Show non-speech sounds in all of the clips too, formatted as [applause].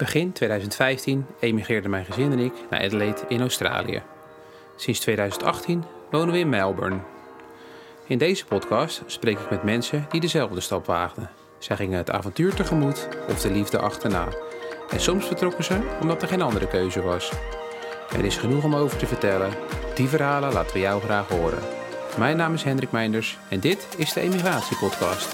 Begin 2015 emigreerden mijn gezin en ik naar Adelaide in Australië. Sinds 2018 wonen we in Melbourne. In deze podcast spreek ik met mensen die dezelfde stap waagden. Zij gingen het avontuur tegemoet of de liefde achterna. En soms vertrokken ze omdat er geen andere keuze was. Er is genoeg om over te vertellen. Die verhalen laten we jou graag horen. Mijn naam is Hendrik Meinders en dit is de Emigratiepodcast.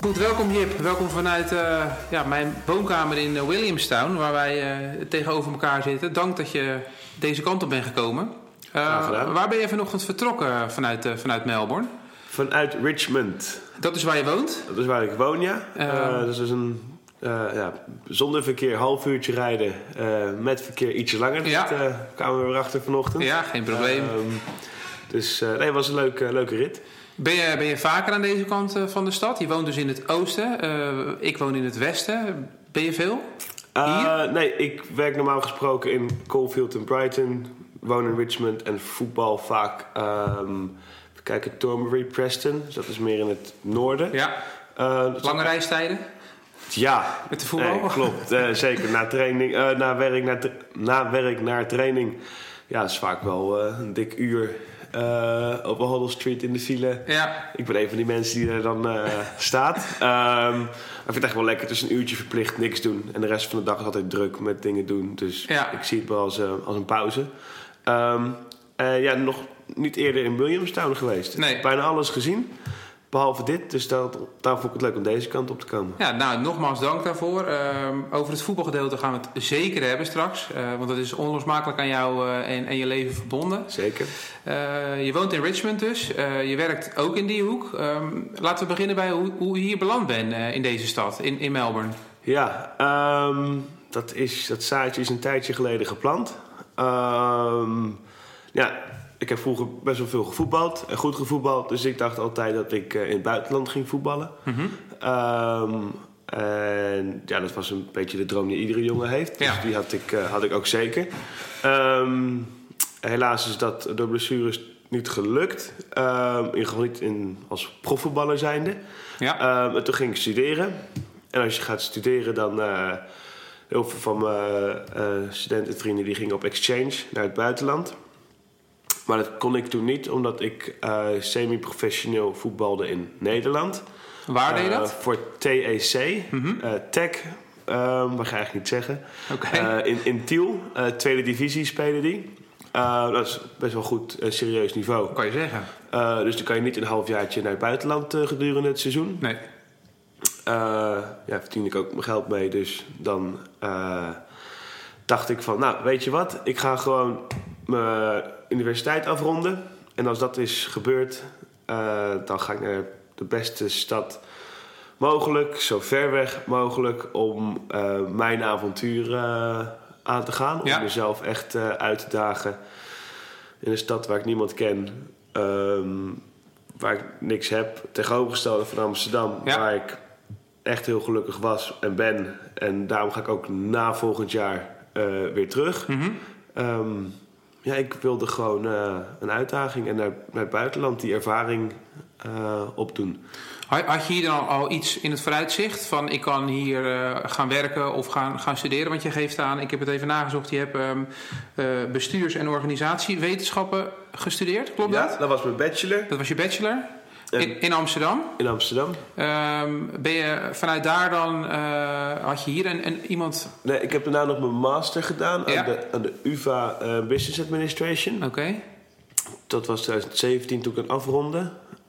Goed, welkom Jip. Welkom vanuit uh, ja, mijn woonkamer in uh, Williamstown, waar wij uh, tegenover elkaar zitten. Dank dat je deze kant op bent gekomen. waar ben je vanochtend vertrokken vanuit, vanuit Melbourne? Vanuit Richmond. Dat is waar je woont? Dat is waar ik woon, ja. dus dat is een ja, zonder verkeer half uurtje rijden, met verkeer ietsje langer. Ja. Dat kwamen we erachter vanochtend. Ja, geen probleem. Ehm, dus nee, het was een leuke, leuke rit. Ben je, ben je vaker aan deze kant eh, van de stad? Je woont dus in het oosten. Uh, ik woon in het westen. Ben je veel? Uh, nee, ik werk normaal gesproken in Caulfield en Brighton. Woon in Richmond en voetbal vaak. Um, even kijken, Thornbury, Preston. Dus dat is meer in het noorden. Ja. Lange reistijden? Ja. Met de voetbal? Nee, klopt, zeker. Na, training, na, werk, na, na werk naar training. Ja, dat is vaak wel een dik uur uh, op Hoddle Street in de file. Ja. Ik ben een van die mensen die er dan uh, [laughs] staat. Um, ik vind het echt wel lekker. Het is een uurtje verplicht niks doen. En de rest van de dag is altijd druk met dingen doen. Dus ja. ik zie het wel als, uh, als een pauze. Um, ja, nog niet eerder in Williamstown geweest. Nee. Bijna alles gezien. Behalve dit, dus daar, daar vond ik het leuk om deze kant op te komen. Ja, nou, nogmaals dank daarvoor. Uh, over het voetbalgedeelte gaan we het zeker hebben straks. Uh, want dat is onlosmakelijk aan jou uh, en, en, je leven verbonden. Zeker. Eh, je woont in Richmond dus. je werkt ook in die hoek. Ehm, laten we beginnen bij hoe, hoe je hier beland bent in deze stad, in, in Melbourne. Ja, um, dat, is, dat zaadje is een tijdje geleden geplant. ja, ik heb vroeger best wel veel gevoetbald en goed gevoetbald. Dus ik dacht altijd dat ik eh, in het buitenland ging voetballen. Mhm. Ehm, en ja, dat was een beetje de droom die iedere jongen heeft. Dus die had ik, uh, had ik ook zeker. Ehm, helaas is dat door blessures niet gelukt. Um, in ieder geval niet in, als profvoetballer zijnde. Ja. en toen ging ik studeren. En als je gaat studeren, dan... Uh, heel veel van mijn studentenvrienden die gingen op exchange naar het buitenland. Maar dat kon ik toen niet, omdat ik uh, semi-professioneel voetbalde in Nederland. Waar deed je dat? Uh, voor TEC, mm -hmm. uh, Tech, dat ga ik eigenlijk niet zeggen. Okay. in, in Tiel, tweede divisie spelen die. dat is best wel goed, serieus niveau. Kan je zeggen. dus dan kan je niet een halfjaartje naar het buitenland gedurende het seizoen. Nee. ja, verdien ik ook mijn geld mee, dus dan dacht ik van, nou, weet je wat? Ik ga gewoon mijn universiteit afronden. En als dat is gebeurd, uh, dan ga ik naar de beste stad mogelijk, zo ver weg mogelijk, om uh, mijn avontuur uh, aan te gaan. Om mezelf echt uit te dagen in een stad waar ik niemand ken, um, waar ik niks heb. Tegenovergestelde van Amsterdam, waar ik echt heel gelukkig was en ben. En daarom ga ik ook na volgend jaar weer terug. Mm -hmm ja, ik wilde gewoon uh, een uitdaging en naar, naar het buitenland die ervaring uh, opdoen. Had je hier dan al iets in het vooruitzicht van ik kan hier uh, gaan werken of gaan, gaan studeren? Want je geeft aan, ik heb het even nagezocht, je hebt um, bestuurs- en organisatiewetenschappen gestudeerd, klopt ja, dat? Ja, dat was mijn bachelor. Dat was je bachelor? In, in, Amsterdam? In Amsterdam. Um, ben je vanuit daar dan, uh, had je hier een, een, iemand... Nee, ik heb daarna nog mijn master gedaan ja. aan, de, aan de UvA uh, Business Administration. Oké. Okay. Dat was 2017 toen ik het afronde.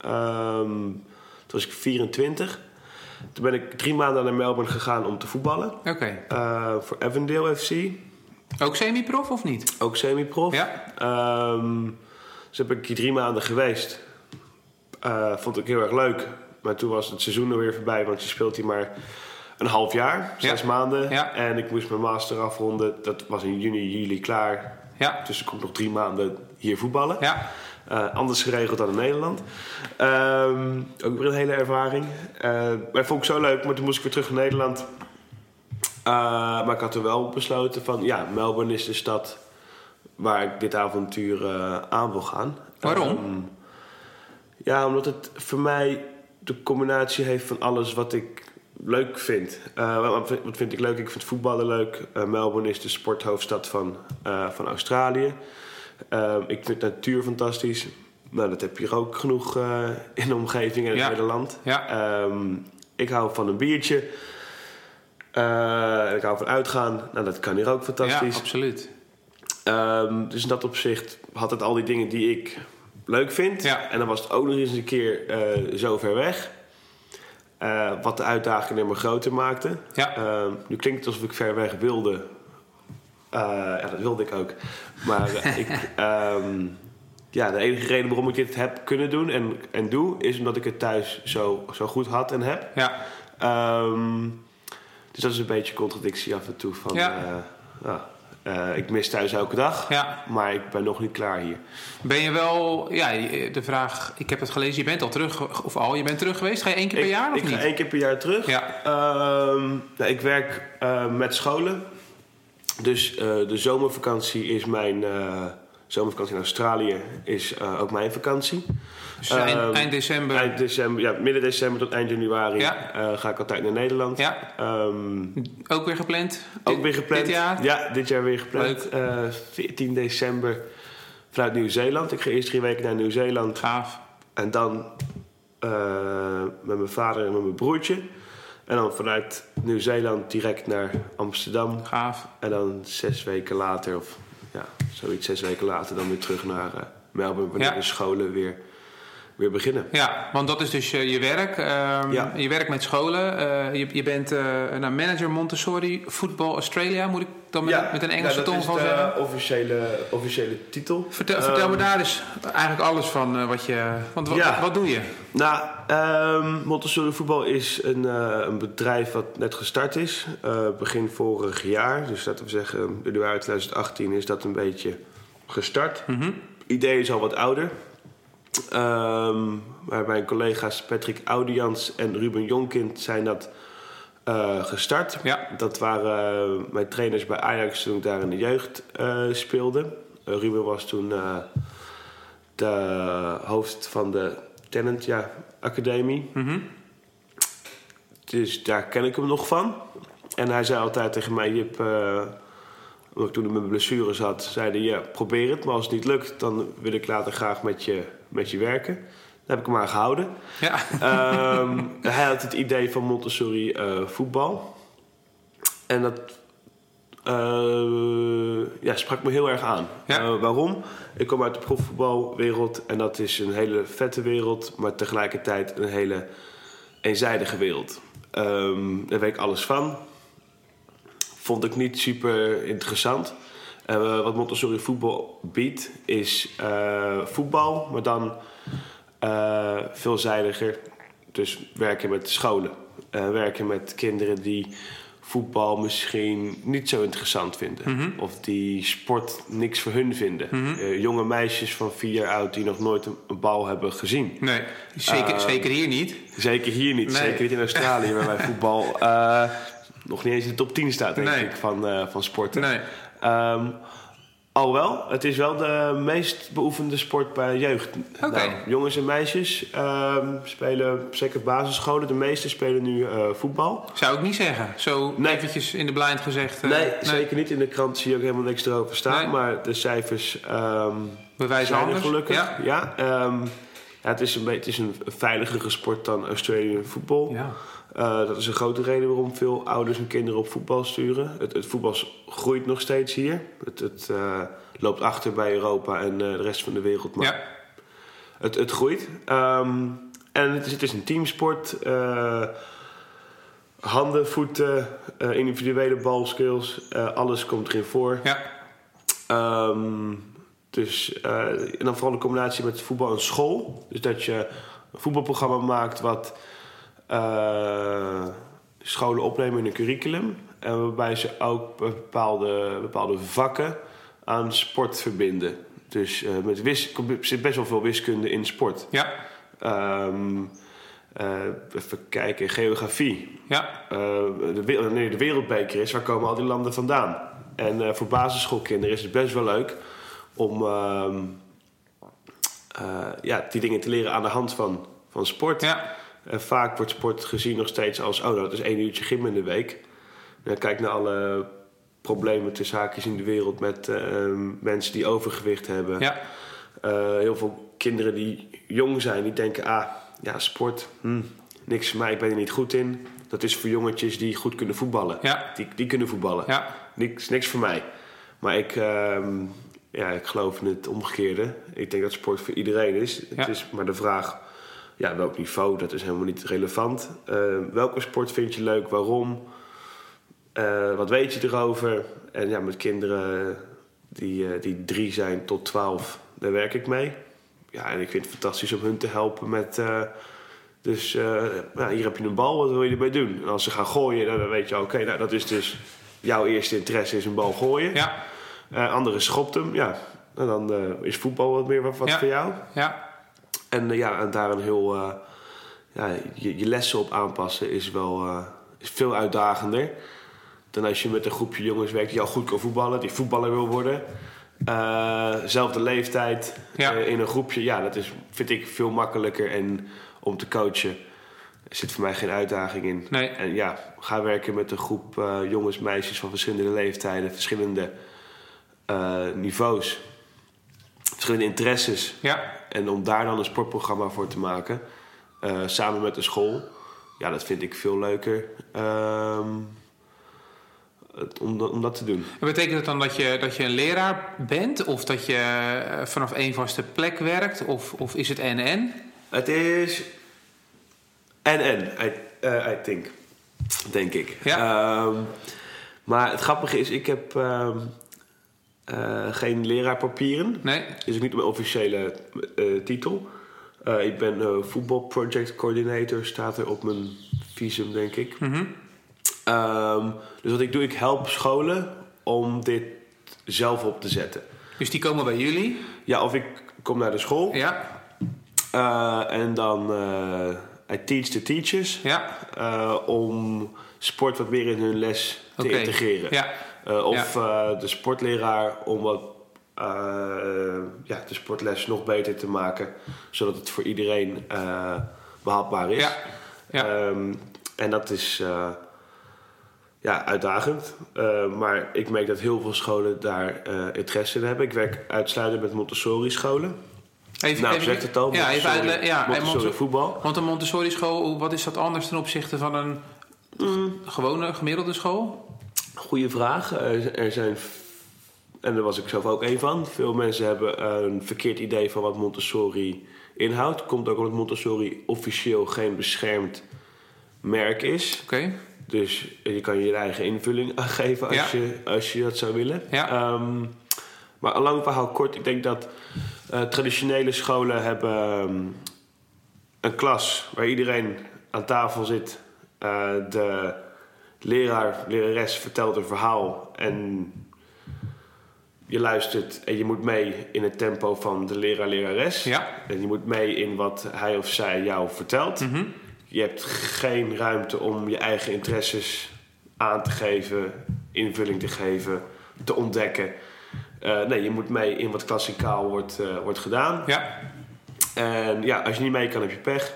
Um, toen was ik 24. Toen ben ik drie maanden naar Melbourne gegaan om te voetballen. Oké. Okay. Uh, voor Avondale FC. Ook semi-prof of niet? Ook semi-prof. Ja. Um, dus heb ik hier drie maanden geweest. Uh, vond ik heel erg leuk. Maar toen was het seizoen alweer voorbij, want je speelt hier maar een half jaar, zes maanden. Ja. En ik moest mijn master afronden. Dat was in juni, juli klaar. Ja. Dus ik kon nog drie maanden hier voetballen. Ja. Uh, anders geregeld dan in Nederland. Um, ook weer een hele ervaring. Uh, maar vond ik zo leuk, maar toen moest ik weer terug naar Nederland. Uh, maar ik had er wel besloten van, ja, Melbourne is de stad waar ik dit avontuur aan wil gaan. Waarom? Um, ja, omdat het voor mij de combinatie heeft van alles wat ik leuk vind. Uh, wat, vind ik leuk? Ik vind voetballen leuk. Uh, Melbourne is de sporthoofdstad van, uh, van Australië. ik vind natuur fantastisch. Nou, dat heb je hier ook genoeg in de omgeving en in het hele land. Ja. Um, ik hou van een biertje. ik hou van uitgaan. Nou, dat kan hier ook fantastisch. Ja, absoluut. Um, dus in dat opzicht had het al die dingen die ik leuk vind. Ja. En dan was het ook nog eens een keer zo ver weg. Uh, wat de uitdaging maar groter maakte. Ja. Uh, nu klinkt het alsof ik ver weg wilde. Uh, ja, dat wilde ik ook. Maar [laughs] ik, um, ja, de enige reden waarom ik dit heb kunnen doen en, en doe, is omdat ik het thuis zo, zo goed had en heb. Ja. Um, dus dat is een beetje contradictie af en toe. Van, ja. Uh, ik mis thuis elke dag, ja. maar ik ben nog niet klaar hier. Ben je wel, ja, de vraag, ik heb het gelezen, je bent al terug, of al, je bent terug geweest? Ga je één keer per jaar of ik niet? Ik ga één keer per jaar terug. Ja. Uh, nou, ik werk uh, met scholen. Dus de zomervakantie is mijn zomervakantie in Australië, is ook mijn vakantie. Dus eind, Ehm, eind december? Eind december, ja, midden december tot eind januari Ja. ga ik altijd naar Nederland. Ja. Um, ook weer gepland? ook weer gepland. Dit jaar? Ja, dit jaar weer gepland. Uh, 14 december vanuit Nieuw-Zeeland. Ik ga eerst drie weken naar Nieuw-Zeeland. Gaaf. En dan met mijn vader en met mijn broertje. En dan vanuit Nieuw-Zeeland direct naar Amsterdam. Gaaf. En dan zes weken later, of ja, zoiets zes weken later, dan weer terug naar uh, Melbourne. Wanneer de scholen weer, weer beginnen. Ja, want dat is dus uh, je werk. Um, Ja. Je werkt met scholen. Uh, je, je bent uh, nou, manager Montessori Football Australia, moet ik dan met, met een Engelse ja, dat tong is gewoon de zeggen? officiële, officiële titel. Vertel, vertel me Ehm, daar dus eigenlijk alles van uh, wat je. Want wat, wat doe je? Nou, ehm Montessori Voetbal is een, een bedrijf wat net gestart is. Begin vorig jaar. Dus laten we zeggen, januari 2018 is dat een beetje gestart. Mm -hmm. idee is al wat ouder. Um, maar mijn collega's Patrick Audians en Ruben Jonkind zijn dat uh, gestart. Ja. Dat waren uh, mijn trainers bij Ajax toen ik daar in de jeugd uh, speelde. Ruben was toen de hoofd van de Tenant ja, Academie. Mm -hmm. Dus daar ken ik hem nog van. En hij zei altijd tegen mij, Jip, omdat ik toen met mijn blessure zat, zeiden ja, probeer het. Maar als het niet lukt, dan wil ik later graag met je, met je werken. Daar heb ik hem maar gehouden. Ja. Um, hij had het idee van Montessori uh, voetbal. En dat uh, ja, sprak me heel erg aan. Ja. Uh, waarom? Ik kom uit de profvoetbalwereld en dat is een hele vette wereld, maar tegelijkertijd een hele eenzijdige wereld. Um, daar weet ik alles van vond ik niet super interessant. Uh, wat Montessori voetbal biedt is uh, voetbal, maar dan uh, veelzijdiger. Dus werken met scholen. werken met kinderen die voetbal misschien niet zo interessant vinden. Mm -hmm. Of die sport niks voor hun vinden. Mm -hmm. jonge meisjes van vier jaar oud die nog nooit een, een bal hebben gezien. Nee, zeker, zeker hier niet. Zeker hier niet. Nee. Zeker niet in Australië [laughs] waar wij voetbal nog niet eens in de top 10 staat, denk nee. ik, van, van sporten. Nee. Um, alhoewel, het is wel de meest beoefende sport bij jeugd. Okay. Nou, jongens en meisjes um, spelen, zeker basisscholen, de meeste spelen nu uh, voetbal. Zou ik niet zeggen. Zo Nee. eventjes in de blind gezegd. uh, nee, zeker niet. In de krant zie je ook helemaal niks erover staan. Nee. Maar de cijfers um, Bewijzen zijn er gelukkig. Ja. Ja, ja, het, is een beetje, het is een veiligere sport dan Australian voetbal. Ja. Uh, dat is een grote reden waarom veel ouders hun kinderen op voetbal sturen. Het, het voetbal groeit nog steeds hier. Het, het uh, loopt achter bij Europa en uh, de rest van de wereld. Maar Ja. het, het groeit. Um, en het is, het is een teamsport. Handen, voeten, individuele balskills. Alles komt erin voor. Ja. Um, dus, uh, en dan vooral de combinatie met voetbal en school. Dus dat je een voetbalprogramma maakt wat uh, scholen opnemen in een curriculum. En waarbij ze ook bepaalde, bepaalde vakken aan sport verbinden. Dus uh, met wis, er zit best wel veel wiskunde in sport. Ja. Um, uh, even kijken, geografie. Ja. De, nee, de wereldbeker is, waar komen al die landen vandaan? En voor basisschoolkinderen is het best wel leuk om uh, ja, die dingen te leren aan de hand van, van sport. Ja. En vaak wordt sport gezien nog steeds als, oh, dat is één uurtje gym in de week. En kijk naar alle problemen tussen haakjes in de wereld met eh, mensen die overgewicht hebben. Ja. Eh, heel veel kinderen die jong zijn, die denken, ah, ja, sport, hm, niks voor mij, ik ben er niet goed in. Dat is voor jongetjes die goed kunnen voetballen. Ja. Die, die kunnen voetballen. Ja. Niks, niks voor mij. Maar ik, ehm, ja, ik geloof in het omgekeerde. Ik denk dat sport voor iedereen is. Het is maar de vraag, ja, welk niveau, dat is helemaal niet relevant. Eh, welke sport vind je leuk, waarom? Eh, wat weet je erover? En ja, met kinderen die, eh, die drie zijn tot twaalf, daar werk ik mee. Ja, en ik vind het fantastisch om hun te helpen met... dus nou, hier heb je een bal, wat wil je erbij doen? En als ze gaan gooien, dan dan weet je, oké, nou, dat is dus... Jouw eerste interesse is een bal gooien. Ja. Eh, anderen schopt hem, ja. En dan eh, is voetbal wat meer wat, wat Ja. voor jou. Ja. En eh, ja, en daar een heel... ja, je, je lessen op aanpassen is wel is veel uitdagender... dan als je met een groepje jongens werkt die al goed kan voetballen... die voetballer wil worden. Eh, zelfde leeftijd Ja. in een groepje. Ja, dat is, vind ik veel makkelijker en om te coachen... Er zit voor mij geen uitdaging in. Nee. En ja, ga werken met een groep jongens, meisjes van verschillende leeftijden, verschillende niveaus, verschillende interesses. Ja. En om daar dan een sportprogramma voor te maken, eh, samen met de school, ja, dat vind ik veel leuker ehm, om, dat- om dat te doen. En betekent het dan dat je, dat je een leraar bent? Of dat je eh, vanaf één vaste plek werkt? Of, of is het en-en? Het is en, I, eh, I think. Denk ik. Ja. Ehm, maar het grappige is, ik heb ehm, eh, geen leraarpapieren. Nee? is ook niet mijn officiële eh, titel. Eh, ik ben voetbalproject coordinator, staat er op mijn visum, denk ik. Mhm. Ehm, dus wat ik doe, ik help scholen om dit zelf op te zetten. Dus die komen bij jullie? Ja, of ik kom naar de school Ja. en dan I teach the teachers Ja. om sport wat meer in hun les te integreren. Ja. Eh, of eh, de sportleraar om wat, eh, ja, de sportles nog beter te maken, zodat het voor iedereen eh, behapbaar is. Ja. Ja. Ehm, en dat is ja, uitdagend. Maar ik merk dat heel veel scholen daar interesse in hebben. Ik werk uitsluitend met Montessori-scholen. Even, Nou, zegt het al. Ja, even Montessori- uitleggen. Ja, Montessori Monte- voetbal. Want een Montessori school, wat is dat anders ten opzichte van een Mm. gewone gemiddelde school? Goeie vraag. Er, zijn, en daar was ik zelf ook een van. Veel mensen hebben een verkeerd idee van wat Montessori inhoudt. Komt ook omdat Montessori officieel geen beschermd merk is. Oké. Dus je kan je eigen invulling aangeven als, Ja. je, als je dat zou willen. Ja. Ehm, maar een lang verhaal kort. Ik denk dat eh, traditionele scholen hebben ehm, een klas waar iedereen aan tafel zit. Eh, de leraar, lerares vertelt een verhaal en je luistert en je moet mee in het tempo van de leraar, lerares. Ja. En je moet mee in wat hij of zij jou vertelt. Mhm. Je hebt geen ruimte om je eigen interesses aan te geven, invulling te geven, te ontdekken. Eh, nee, je moet mee in wat klassikaal wordt, eh, wordt gedaan. Ja. En ja, als je niet mee kan, heb je pech.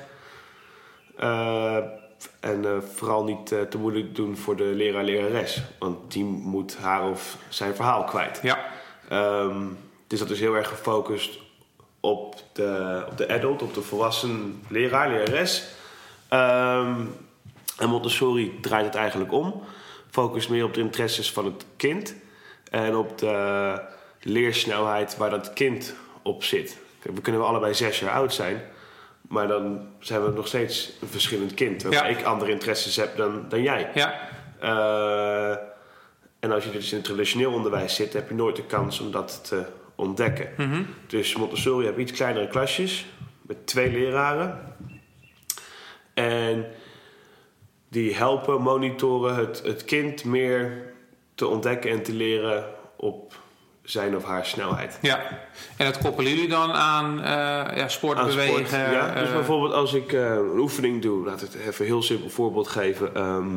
Eh, en eh, vooral niet eh, te moeilijk doen voor de leraar-lerares. Want die moet haar of zijn verhaal kwijt. Ja. Ehm, dus dat is heel erg gefocust op de, op de adult, op de volwassen leraar, lerares. Ehm, en Montessori draait het eigenlijk om. Focust meer op de interesses van het kind. En op de leersnelheid waar dat kind op zit. Kijk, we kunnen allebei zes jaar oud zijn. Maar dan zijn we nog steeds een verschillend kind. Waarbij Ja. ik andere interesses heb dan, dan jij. Ja. Eh, en als je dus in het traditioneel onderwijs zit, heb je nooit de kans om dat te ontdekken. Mhm. Dus Montessori heeft iets kleinere klasjes met twee leraren. En die helpen, monitoren het, het kind meer te ontdekken en te leren op zijn of haar snelheid. Ja. En dat koppelen jullie dan aan eh, ja, sport, Aan sport, bewegen? ja. Dus eh, bijvoorbeeld als ik eh, een oefening doe, laat ik even een heel simpel voorbeeld geven. ehm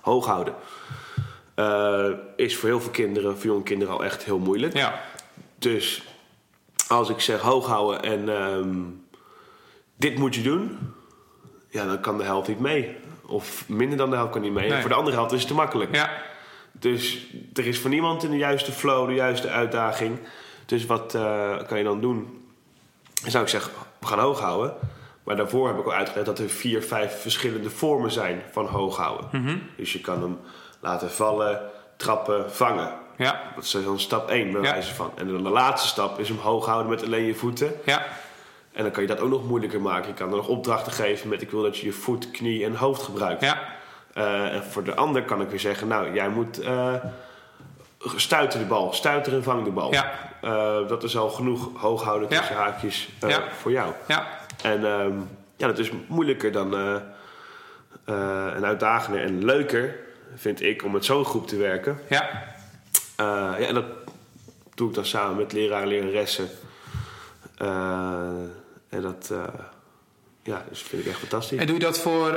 hooghouden. Eh, is voor heel veel kinderen, voor jonge kinderen al echt heel moeilijk. ja. Dus als ik zeg hooghouden en ehm, dit moet je doen. ja, dan kan de helft niet mee. Of minder dan de helft kan niet mee. En voor de andere helft is het te makkelijk. Ja, Dus er is voor niemand in de juiste flow, de juiste uitdaging. Dus wat eh, kan je dan doen? Dan zou ik zeggen, we gaan hoog houden. Maar daarvoor heb ik al uitgelegd dat er vier, vijf verschillende vormen zijn van hoog houden. Mhm. Dus je kan hem laten vallen, trappen, vangen. ja, Dat is dan stap 1 bij Ja. wijze van. En dan de laatste stap is hem hoog houden met alleen je voeten. ja, En dan kan je dat ook nog moeilijker maken. Je kan er nog opdrachten geven met ik wil dat je je voet, knie en hoofd gebruikt. ja, Eh, en voor de ander kan ik weer zeggen, nou, jij moet eh stuiten de bal. Stuiter en vang de bal. Ja. Eh, dat is al genoeg hoog houden Ja. tussen haakjes Ja. voor jou. ja, En ehm, ja, dat is moeilijker dan en uitdagender en leuker, vind ik, om met zo'n groep te werken. ja. Ja, en dat doe ik dan samen met leraren en leraressen. En dat ja, dus vind ik echt fantastisch. En doe je dat voor...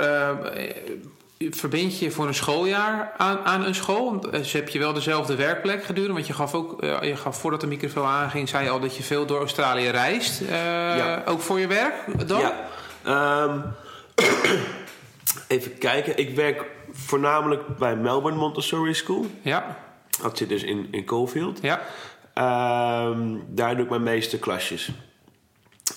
verbind je voor een schooljaar aan, aan een school? Dus heb je wel dezelfde werkplek gedurende? Want je gaf ook, eh, je gaf voordat de microfoon aanging, zei je al dat je veel door Australië reist. Eh, Ja. Ook voor je werk dan? Ja. Ehm, [clears throat] even kijken. Ik werk voornamelijk bij Melbourne Montessori School. Ja, Dat zit dus in, in Caulfield. ja, Ehm, daar doe ik mijn meeste klasjes.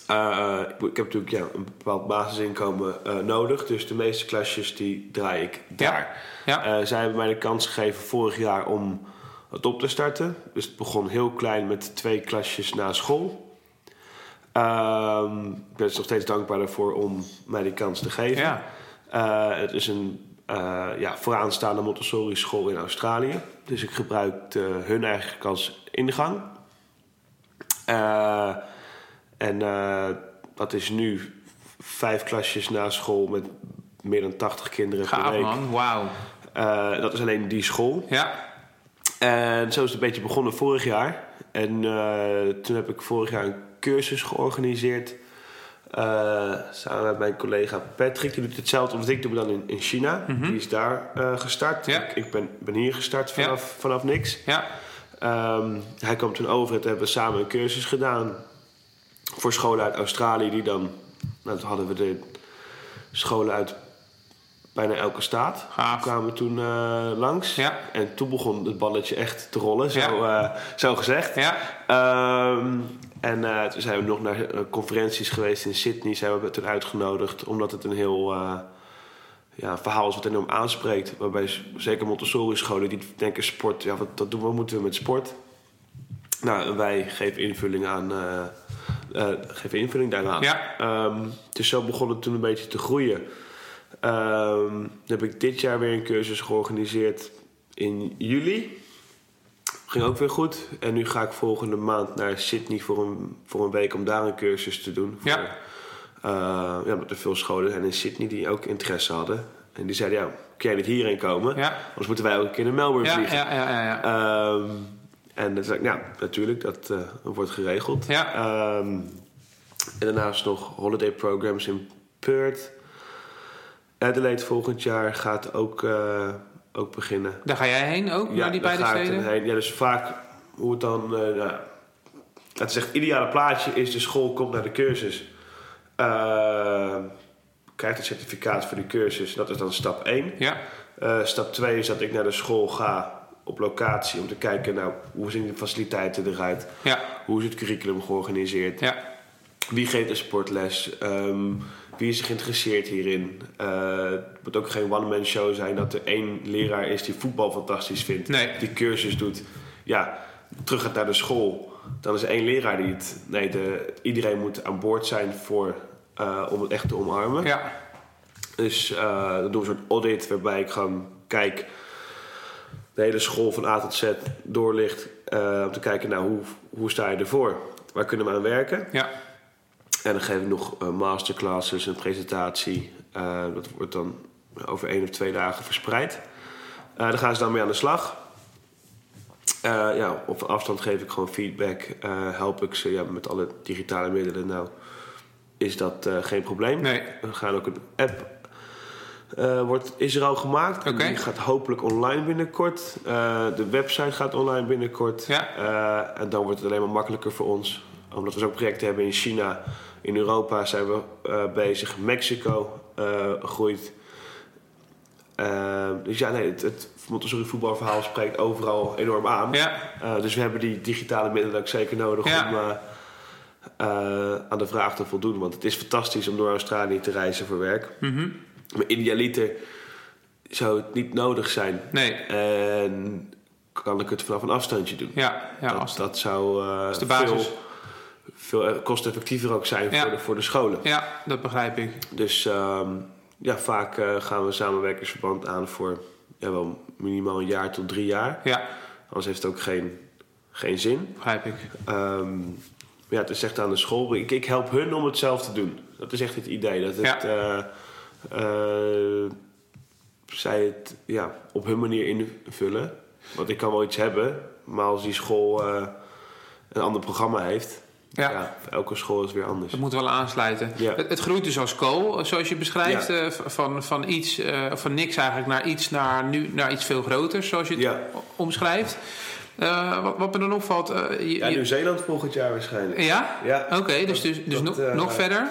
Eh, ik ik heb natuurlijk ja, een bepaald basisinkomen eh, nodig. Dus de meeste klasjes die draai ik daar. ja, Eh, zij hebben mij de kans gegeven vorig jaar om het op te starten. Dus het begon heel klein met twee klasjes na school. Ehm, ik ben dus nog steeds dankbaar daarvoor om mij die kans te geven. ja. Eh, het is een eh, ja, vooraanstaande Montessori school in Australië. Dus ik gebruik eh, hun eigenlijk als ingang. Eh, en eh, dat is nu vijf klasjes na school met meer dan 80 kinderen per week. man, wauw. Eh, dat is alleen die school. Ja, En zo is het een beetje begonnen vorig jaar. En eh, toen heb ik vorig jaar een cursus georganiseerd. samen met mijn collega Patrick. Die doet hetzelfde wat ik doe, maar dan in, in China. Die is daar gestart. Mhm. Ja. Ik, ik ben, ben hier gestart Ja. vanaf, vanaf niks. ja, Ehm, hij kwam toen over. Het hebben we samen een cursus gedaan. Voor scholen uit Australië. Die dan... Nou, toen hadden we de scholen uit bijna elke staat. Gaaf. Kwamen toen eh, langs. Ja. En toen begon het balletje echt te rollen. Zo, Ja. eh, zo gezegd. ja, Ehm, en eh, toen zijn we nog naar conferenties geweest in Sydney. Zijn we toen uitgenodigd. Omdat het een heel ja, verhaal is wat enorm aanspreekt. Waarbij zeker Montessori scholen die denken sport. Ja, wat, wat, doen we, moeten we met sport? Nou, wij geven invulling aan... eh, geven invulling daaraan. Ja. Dus zo begon het toen een beetje te groeien. Ehm, dan heb ik dit jaar weer een cursus georganiseerd in juli. Ging ook weer goed. En nu ga ik volgende maand naar Sydney voor een, voor een week om daar een cursus te doen. Ja. Voor, eh, ja, omdat er veel scholen zijn in Sydney die ook interesse hadden. En die zeiden, ja, kun jij niet hierheen komen? ja, Anders moeten wij ook een keer naar Melbourne ja, vliegen. ja, ja, ja, ja. Ehm, en dan zei ik, ja, natuurlijk, dat eh, wordt geregeld. Ja. Ehm, en daarnaast nog holiday programs in Perth. Adelaide volgend jaar gaat ook, eh, ook beginnen. Daar ga jij heen ook, naar die beide steden? heen. Ja, dus vaak hoe het dan... eh nou, het zegt, het ideale plaatje is de school komt naar de cursus. Eh, krijgt het certificaat voor de cursus. Dat is dan stap 1. Ja, stap 2 is dat ik naar de school ga op locatie om te kijken, nou, hoe zien de faciliteiten eruit? ja, Hoe is het curriculum georganiseerd? ja, Wie geeft een sportles? Ehm, wie is geïnteresseerd hierin? Eh, het moet ook geen one-man show zijn dat er één leraar is die voetbal fantastisch vindt, Nee. die cursus doet. Ja, terug gaat naar de school. Dan is er één leraar die het. Nee, de, iedereen moet aan boord zijn voor, eh, om het echt te omarmen. ja, Dus eh dan doen we een soort audit waarbij ik gewoon kijk de hele school van A tot Z doorlicht. eh, om te kijken, nou, hoe, hoe sta je ervoor? Waar kunnen we aan werken? ja, En dan geef ik nog eh, masterclasses, een presentatie. Eh, dat wordt dan over één of twee dagen verspreid. Eh daar gaan ze dan mee aan de slag. Ja, op afstand geef ik gewoon feedback. help ik ze ja, met alle digitale middelen. Nou, is dat geen probleem. nee, We gaan ook een app. Eh, wordt, is er al gemaakt. Oké. Die gaat hopelijk online binnenkort. Eh, de website gaat online binnenkort. Ja. Eh, en dan wordt het alleen maar makkelijker voor ons. Omdat we zo'n project hebben in China. In Europa zijn we bezig. Mexico. groeit. Dus ja, nee, het, het Montessori voetbalverhaal spreekt overal enorm aan. Ja, dus we hebben die digitale middelen ook zeker nodig Ja. om aan de vraag te voldoen. Want het is fantastisch om door Australië te reizen voor werk. mhm. Maar idealiter zou het niet nodig zijn. nee. En kan ik het vanaf een afstandje doen. Ja, ja dat, dat zou eh, is de basis. veel, veel eh, kosteffectiever ook zijn Ja. voor, de, voor de scholen. ja, dat begrijp ik. Dus ehm, ja, vaak eh, gaan we samenwerkingsverband aan voor ja, wel minimaal een jaar tot drie jaar. Ja, Anders heeft het ook geen, geen zin. begrijp ik. Ehm, ja, het is echt aan de school. Ik, ik help hun om het zelf te doen. Dat is echt het idee. Dat het, Ja. eh, eh, zij het ja, op hun manier invullen. Want ik kan wel iets hebben, maar als die school eh, een ander programma heeft, Ja. ja. elke school is weer anders. Dat moet wel aansluiten. Ja. Het, het groeit dus als kool, zoals je beschrijft. Ja. eh, van, van, iets, van niks eigenlijk naar iets, naar, nu, naar iets veel groters, zoals je het omschrijft. Eh, wat, wat me dan opvalt... je- Ja, Nieuw-Zeeland volgend jaar waarschijnlijk. ja? Ja. Oké, dus, dus, dus dat, nog, nog verder?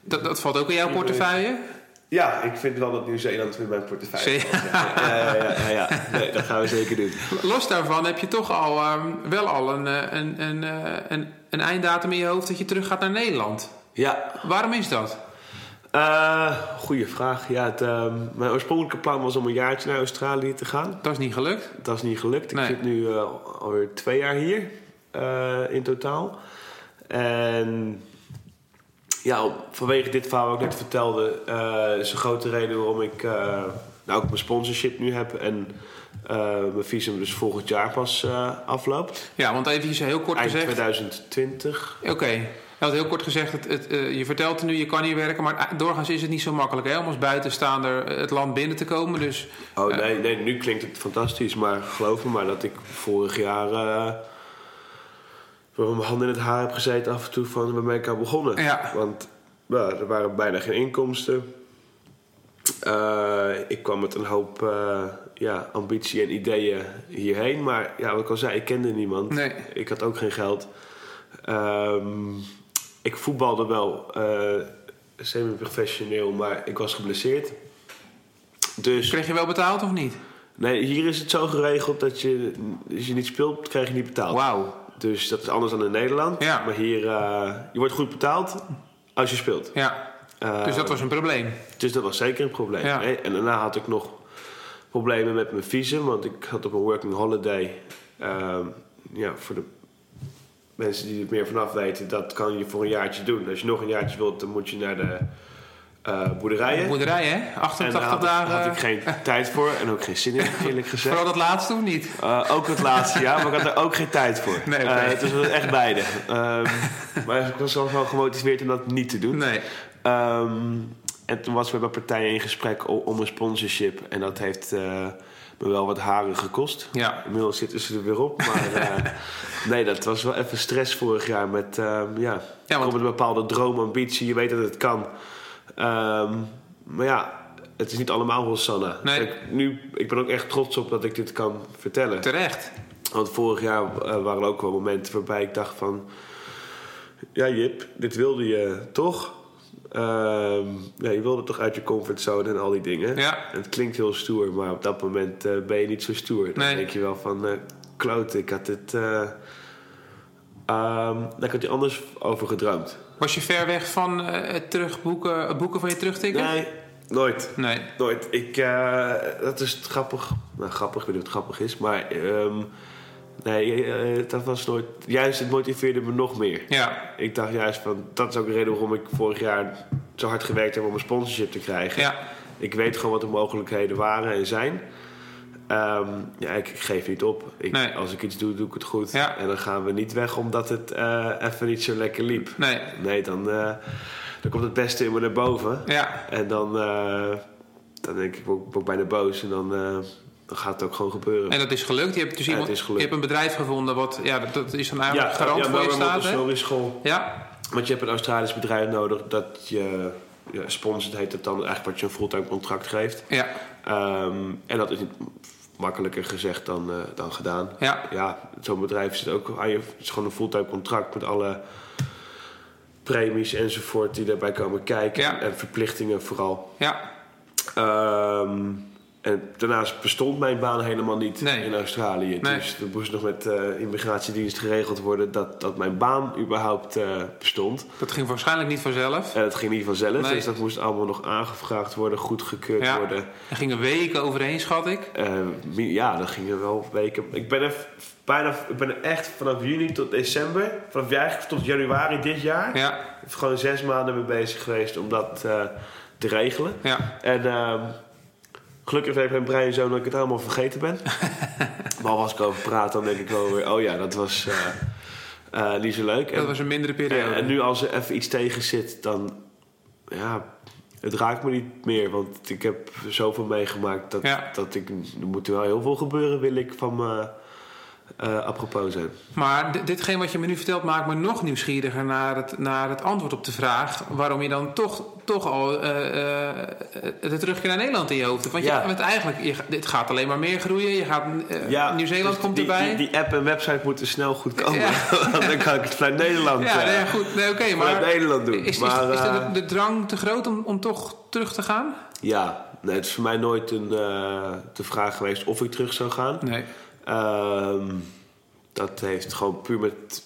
Dat, dat valt ook in jouw portefeuille? Ja, ik vind wel dat Nieuw-Zeeland in mijn portefeuille valt, Ja, ja, ja, ja, ja. Nee, dat gaan we zeker doen. Los daarvan heb je toch al ehm, wel al een, eh, een, een, eh, een, een einddatum in je hoofd dat je terug gaat naar Nederland. Ja, Waarom is dat? Eh goeie vraag. Ja, het, ehm, mijn oorspronkelijke plan was om een jaartje naar Australië te gaan. Dat is niet gelukt. Dat is niet gelukt. Nee. Ik zit nu eh, alweer twee jaar hier in totaal. En ja, vanwege dit verhaal wat ik net vertelde, eh, is een grote reden waarom ik eh, nou ook mijn sponsorship nu heb en eh, mijn visum dus volgend jaar pas afloopt. Ja, want even heel kort Eind gezegd. 2020. Oké. Je had heel kort gezegd, het, het, je vertelt nu, je kan hier werken, maar doorgaans is het niet zo makkelijk hè, om als buitenstaander het land binnen te komen. Dus Oh nee, nee, nu klinkt het fantastisch, maar geloof me maar dat ik vorig jaar voor mijn handen in het haar heb gezeten af en toe van waar ben ik aan begonnen. Ja. Want ja, er waren bijna geen inkomsten. Eh, ik kwam met een hoop eh, ja, ambitie en ideeën hierheen, maar ja, wat ik al zei, ik kende niemand. nee. Ik had ook geen geld. Ehm, ik voetbalde wel eh, semi-professioneel, maar ik was geblesseerd. Dus Kreeg je wel betaald of niet? Nee, hier is het zo geregeld dat je, als je niet speelt, krijg je niet betaald. Wauw. Dus dat is anders dan in Nederland. Ja. Maar hier, eh, je wordt goed betaald als je speelt. Ja, Eh, dus dat was een probleem. dus dat was zeker een probleem. Ja. En daarna had ik nog problemen met mijn visum, want ik had op een working holiday. ehm, ja, voor de mensen die er meer vanaf weten, dat kan je voor een jaartje doen. Als je nog een jaartje wilt, dan moet je naar de eh, boerderijen. Boerderij hè? en daar 88 had, ik- dagen. had ik geen tijd voor en ook geen zin in, [laughs] eerlijk gezegd. Vooral dat laatste of niet? Uh, ook het laatste jaar, maar ik had er ook geen tijd voor. Nee, oké. Uh, het was echt beide. Um, [laughs] maar ik was wel gemotiveerd om dat niet te doen. Nee. Um, en toen was we bij partijen in gesprek om een sponsorship. En dat heeft uh, me wel wat haren gekost. Ja. Inmiddels zitten ze er weer op. Maar uh, [laughs] nee, dat was wel even stress vorig jaar. Met, um, ja, Ja, want- met een bepaalde droomambitie. Je weet dat het kan. Um, maar ja, het is niet allemaal Hosanna. Nee. Kijk, nu, ik ben ook echt trots op dat ik dit kan vertellen. Terecht. Want vorig jaar uh, waren er ook wel momenten waarbij ik dacht van... Ja, Jip, dit wilde je toch? Uh, ja, je wilde toch uit je comfortzone en al die dingen. Ja. En het klinkt heel stoer, maar op dat moment uh, ben je niet zo stoer. Dan Nee. denk je wel van, uh, kloot, ik had dit... Um, ik had hier anders over gedroomd. Was je ver weg van uh, het terugboeken, het boeken van je terugtikken? Nee, nooit. Nee. Nooit. Ik, uh, dat is grappig. Nou, grappig, ik weet niet grappig is, maar... Um, Nee, uh, dat was nooit. Juist, het motiveerde me nog meer. Ja. Ik dacht juist van. Dat is ook de reden waarom ik vorig jaar zo hard gewerkt heb om een sponsorship te krijgen. Ja. Ik weet gewoon wat de mogelijkheden waren en zijn. Um, ja, ik, ik, geef niet op. Ik, nee. Als ik iets doe, doe ik het goed. Ja. En dan gaan we niet weg omdat het uh, even niet zo lekker liep. Nee. Nee, dan, uh, dan komt het beste in me naar boven. Ja. En dan, uh, dan denk ik, word ik bijna boos. En dan dan gaat het ook gewoon gebeuren. En dat is gelukt. Je hebt dus iemand, ja, je hebt een bedrijf gevonden wat, ja, dat, dat is dan eigenlijk ja, garant ja, voor je staat. Montessori school. Ja. Want je hebt een Australisch bedrijf nodig dat je ja, sponsort heet het dan eigenlijk wat je een fulltime contract geeft. Ja. Um, en dat is niet makkelijker gezegd dan, uh, dan gedaan. Ja. Ja, zo'n bedrijf zit ook aan je. Het is gewoon een fulltime contract met alle premies enzovoort die daarbij komen kijken. Ja. En verplichtingen vooral. Ja, Ehm, en daarnaast bestond mijn baan helemaal niet Nee. in Australië. Nee. Dus er moest nog met eh immigratiedienst geregeld worden dat, dat mijn baan überhaupt eh, bestond. dat ging waarschijnlijk niet vanzelf. En het ging niet vanzelf, Nee. dus dat moest allemaal nog aangevraagd worden, goedgekeurd Ja. worden. Er gingen weken overheen, schat ik. Eh, ja, dat gingen wel weken. Ik ben er bijna, ik ben er echt vanaf juni tot december, vanaf eigenlijk tot januari dit jaar, Ja, gewoon zes maanden mee bezig geweest om dat te regelen. ja. En ehm, gelukkig heeft mijn brein zo dat ik het helemaal vergeten ben. [laughs] maar als ik over praat, dan denk ik wel weer, oh ja, dat was eh, eh, niet zo leuk. Dat En, was een mindere periode. en, en nu als er even iets tegen zit, dan, ja, het raakt me niet meer. Want ik heb zoveel meegemaakt dat, Ja. dat ik, er moet wel heel veel gebeuren, wil ik van me eh, apropos zijn. Maar dit- ditgene wat je me nu vertelt maakt me nog nieuwsgieriger naar het, naar het antwoord op de vraag waarom je dan toch, toch al eh, de terugkeer naar Nederland in je hoofd hebt. Want, Ja. je, want eigenlijk, je, dit gaat alleen maar meer groeien. Je gaat, eh, Nieuw-Zeeland dus komt die, erbij. Die, die app en website moeten snel goed komen. Ja. [laughs] Want dan kan ik het vanuit Nederland, ja, nee, goed. Nee, oké, vanuit maar Nederland doen. is, is, maar, is de, eh, de drang te groot om, om toch terug te gaan? Ja, nee, het is voor mij nooit een, de vraag geweest of ik terug zou gaan. Nee. Ehm, dat heeft gewoon puur met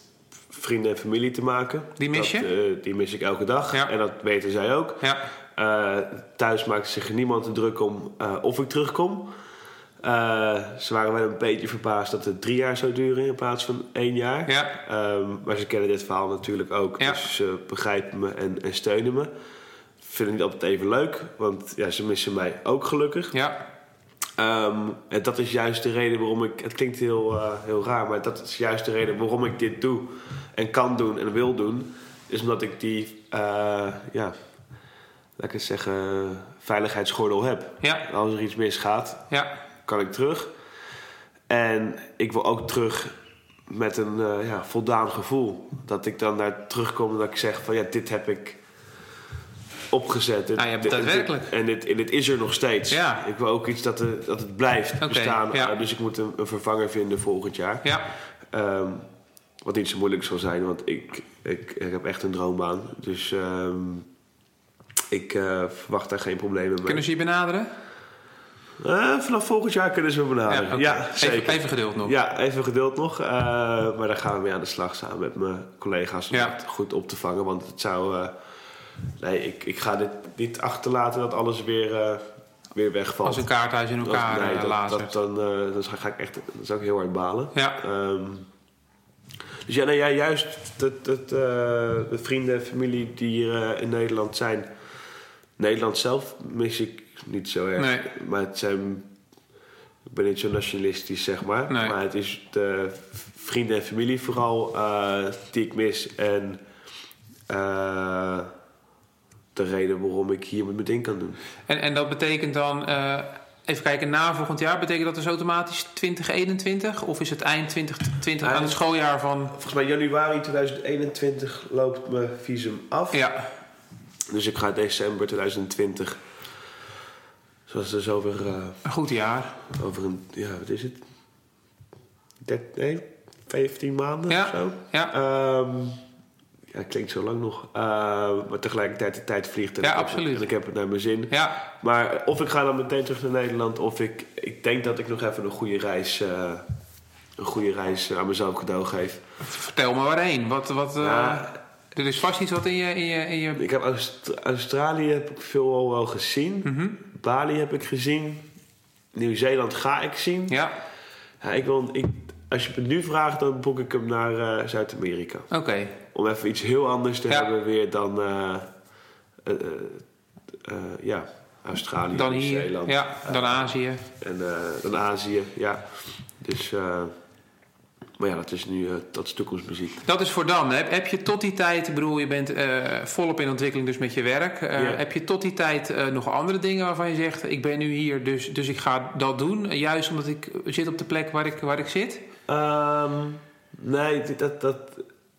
vrienden en familie te maken. Die mis Dat, je? eh, die mis ik elke dag. Ja. En dat weten zij ook. Ja, Eh, thuis maakt zich niemand te druk om eh, of ik terugkom. Ze waren wel een beetje verbaasd dat het drie jaar zou duren in plaats van één jaar. ja, Ehm, maar ze kennen dit verhaal natuurlijk ook. Dus ze begrijpen me en, en steunen me. Vinden het niet altijd even leuk, want ja, ze missen mij ook gelukkig. ja, Ehm, en dat is juist de reden waarom ik. Het klinkt heel, eh, heel raar, maar dat is juist de reden waarom ik dit doe en kan doen en wil doen. Is omdat ik die, eh, ja, laat ik het zeggen, veiligheidsgordel heb. ja, Als er iets misgaat, ja, kan ik terug. En ik wil ook terug met een eh, ja, voldaan gevoel. Dat ik dan daar terugkom en dat ik zeg van ja, dit heb ik opgezet. Dit- Ah, je hebt het daadwerkelijk. en, dit, en dit is er nog steeds. Ja. Ik wil ook iets dat, dat het blijft bestaan. ja. Uh, dus ik moet een, een vervanger vinden volgend jaar. ja. Ehm, wat niet zo moeilijk zal zijn, want ik, ik, ik heb echt een droombaan. Dus ehm, ik eh, verwacht daar geen problemen mee. Kunnen ze je benaderen? Eh, vanaf volgend jaar kunnen ze me benaderen. Ja, zeker. Even, even geduld nog. Ja, even geduld nog. Eh, maar daar gaan we mee aan de slag samen met mijn collega's om Ja. het goed op te vangen. Want het zou... nee, ik, ik ga dit niet achterlaten dat alles weer, eh, weer wegvalt. Als een kaarthuis in elkaar Dat- nee, eh, dat, dat, dan, eh, dan ga ik echt... Dan zou ik heel hard balen. Ja, Ehm, dus ja, nee, ja juist dat, dat, de vrienden en familie die hier in Nederland zijn. Nederland zelf mis ik niet zo erg. Nee. Maar het zijn. Ik ben niet zo nationalistisch, zeg maar. Nee. Maar het is de vrienden en familie vooral die ik mis. En de reden waarom ik hier met mijn ding kan doen. en, en dat betekent dan, eh, even kijken, na volgend jaar, betekent dat dus automatisch 2021? Of is het eind 2020 aan het schooljaar van... Volgens mij januari 2021 loopt mijn visum af. Ja, Dus ik ga december 2020. Zoals dus over, eh, een goed jaar. over een, ja, wat is het? 13, nee, 15 maanden Ja, of zo. ja. Ehm, ja, klinkt zo lang nog. Ehm, maar tegelijkertijd de tijd vliegt en, Ja, ik heb- absoluut. en ik heb het naar mijn zin. Ja, Maar of ik ga dan meteen terug naar Nederland, of ik, ik denk dat ik nog even een goede reis, eh, een goede reis aan mezelf cadeau geef. vertel me waarheen. Wat, wat, eh. Er is vast iets wat in je... In je, in je... Ik heb Aust- Australië heb ik veel al wel gezien. Mhm. Bali heb ik gezien. Nieuw-Zeeland ga ik zien. Ja, Ja, ik wil, ik, als je het nu vraagt, dan boek ik hem naar eh, Zuid-Amerika. oké. Om even iets heel anders te Ja. hebben weer dan eh, eh, eh, ja, Australië, Dan hier, Nieuw-Zeeland. ja, dan Azië. En dan Azië, ja. Dus, maar ja, dat is nu dat is toekomstmuziek. Dat is voor dan. Heb, heb je tot die tijd, ik bedoel, je bent volop in ontwikkeling dus met je werk. Ja. Heb je tot die tijd nog andere dingen waarvan je zegt, ik ben nu hier, dus, dus ik ga dat doen. Juist omdat ik zit op de plek waar ik, waar ik zit. Ehm, nee, dat, dat,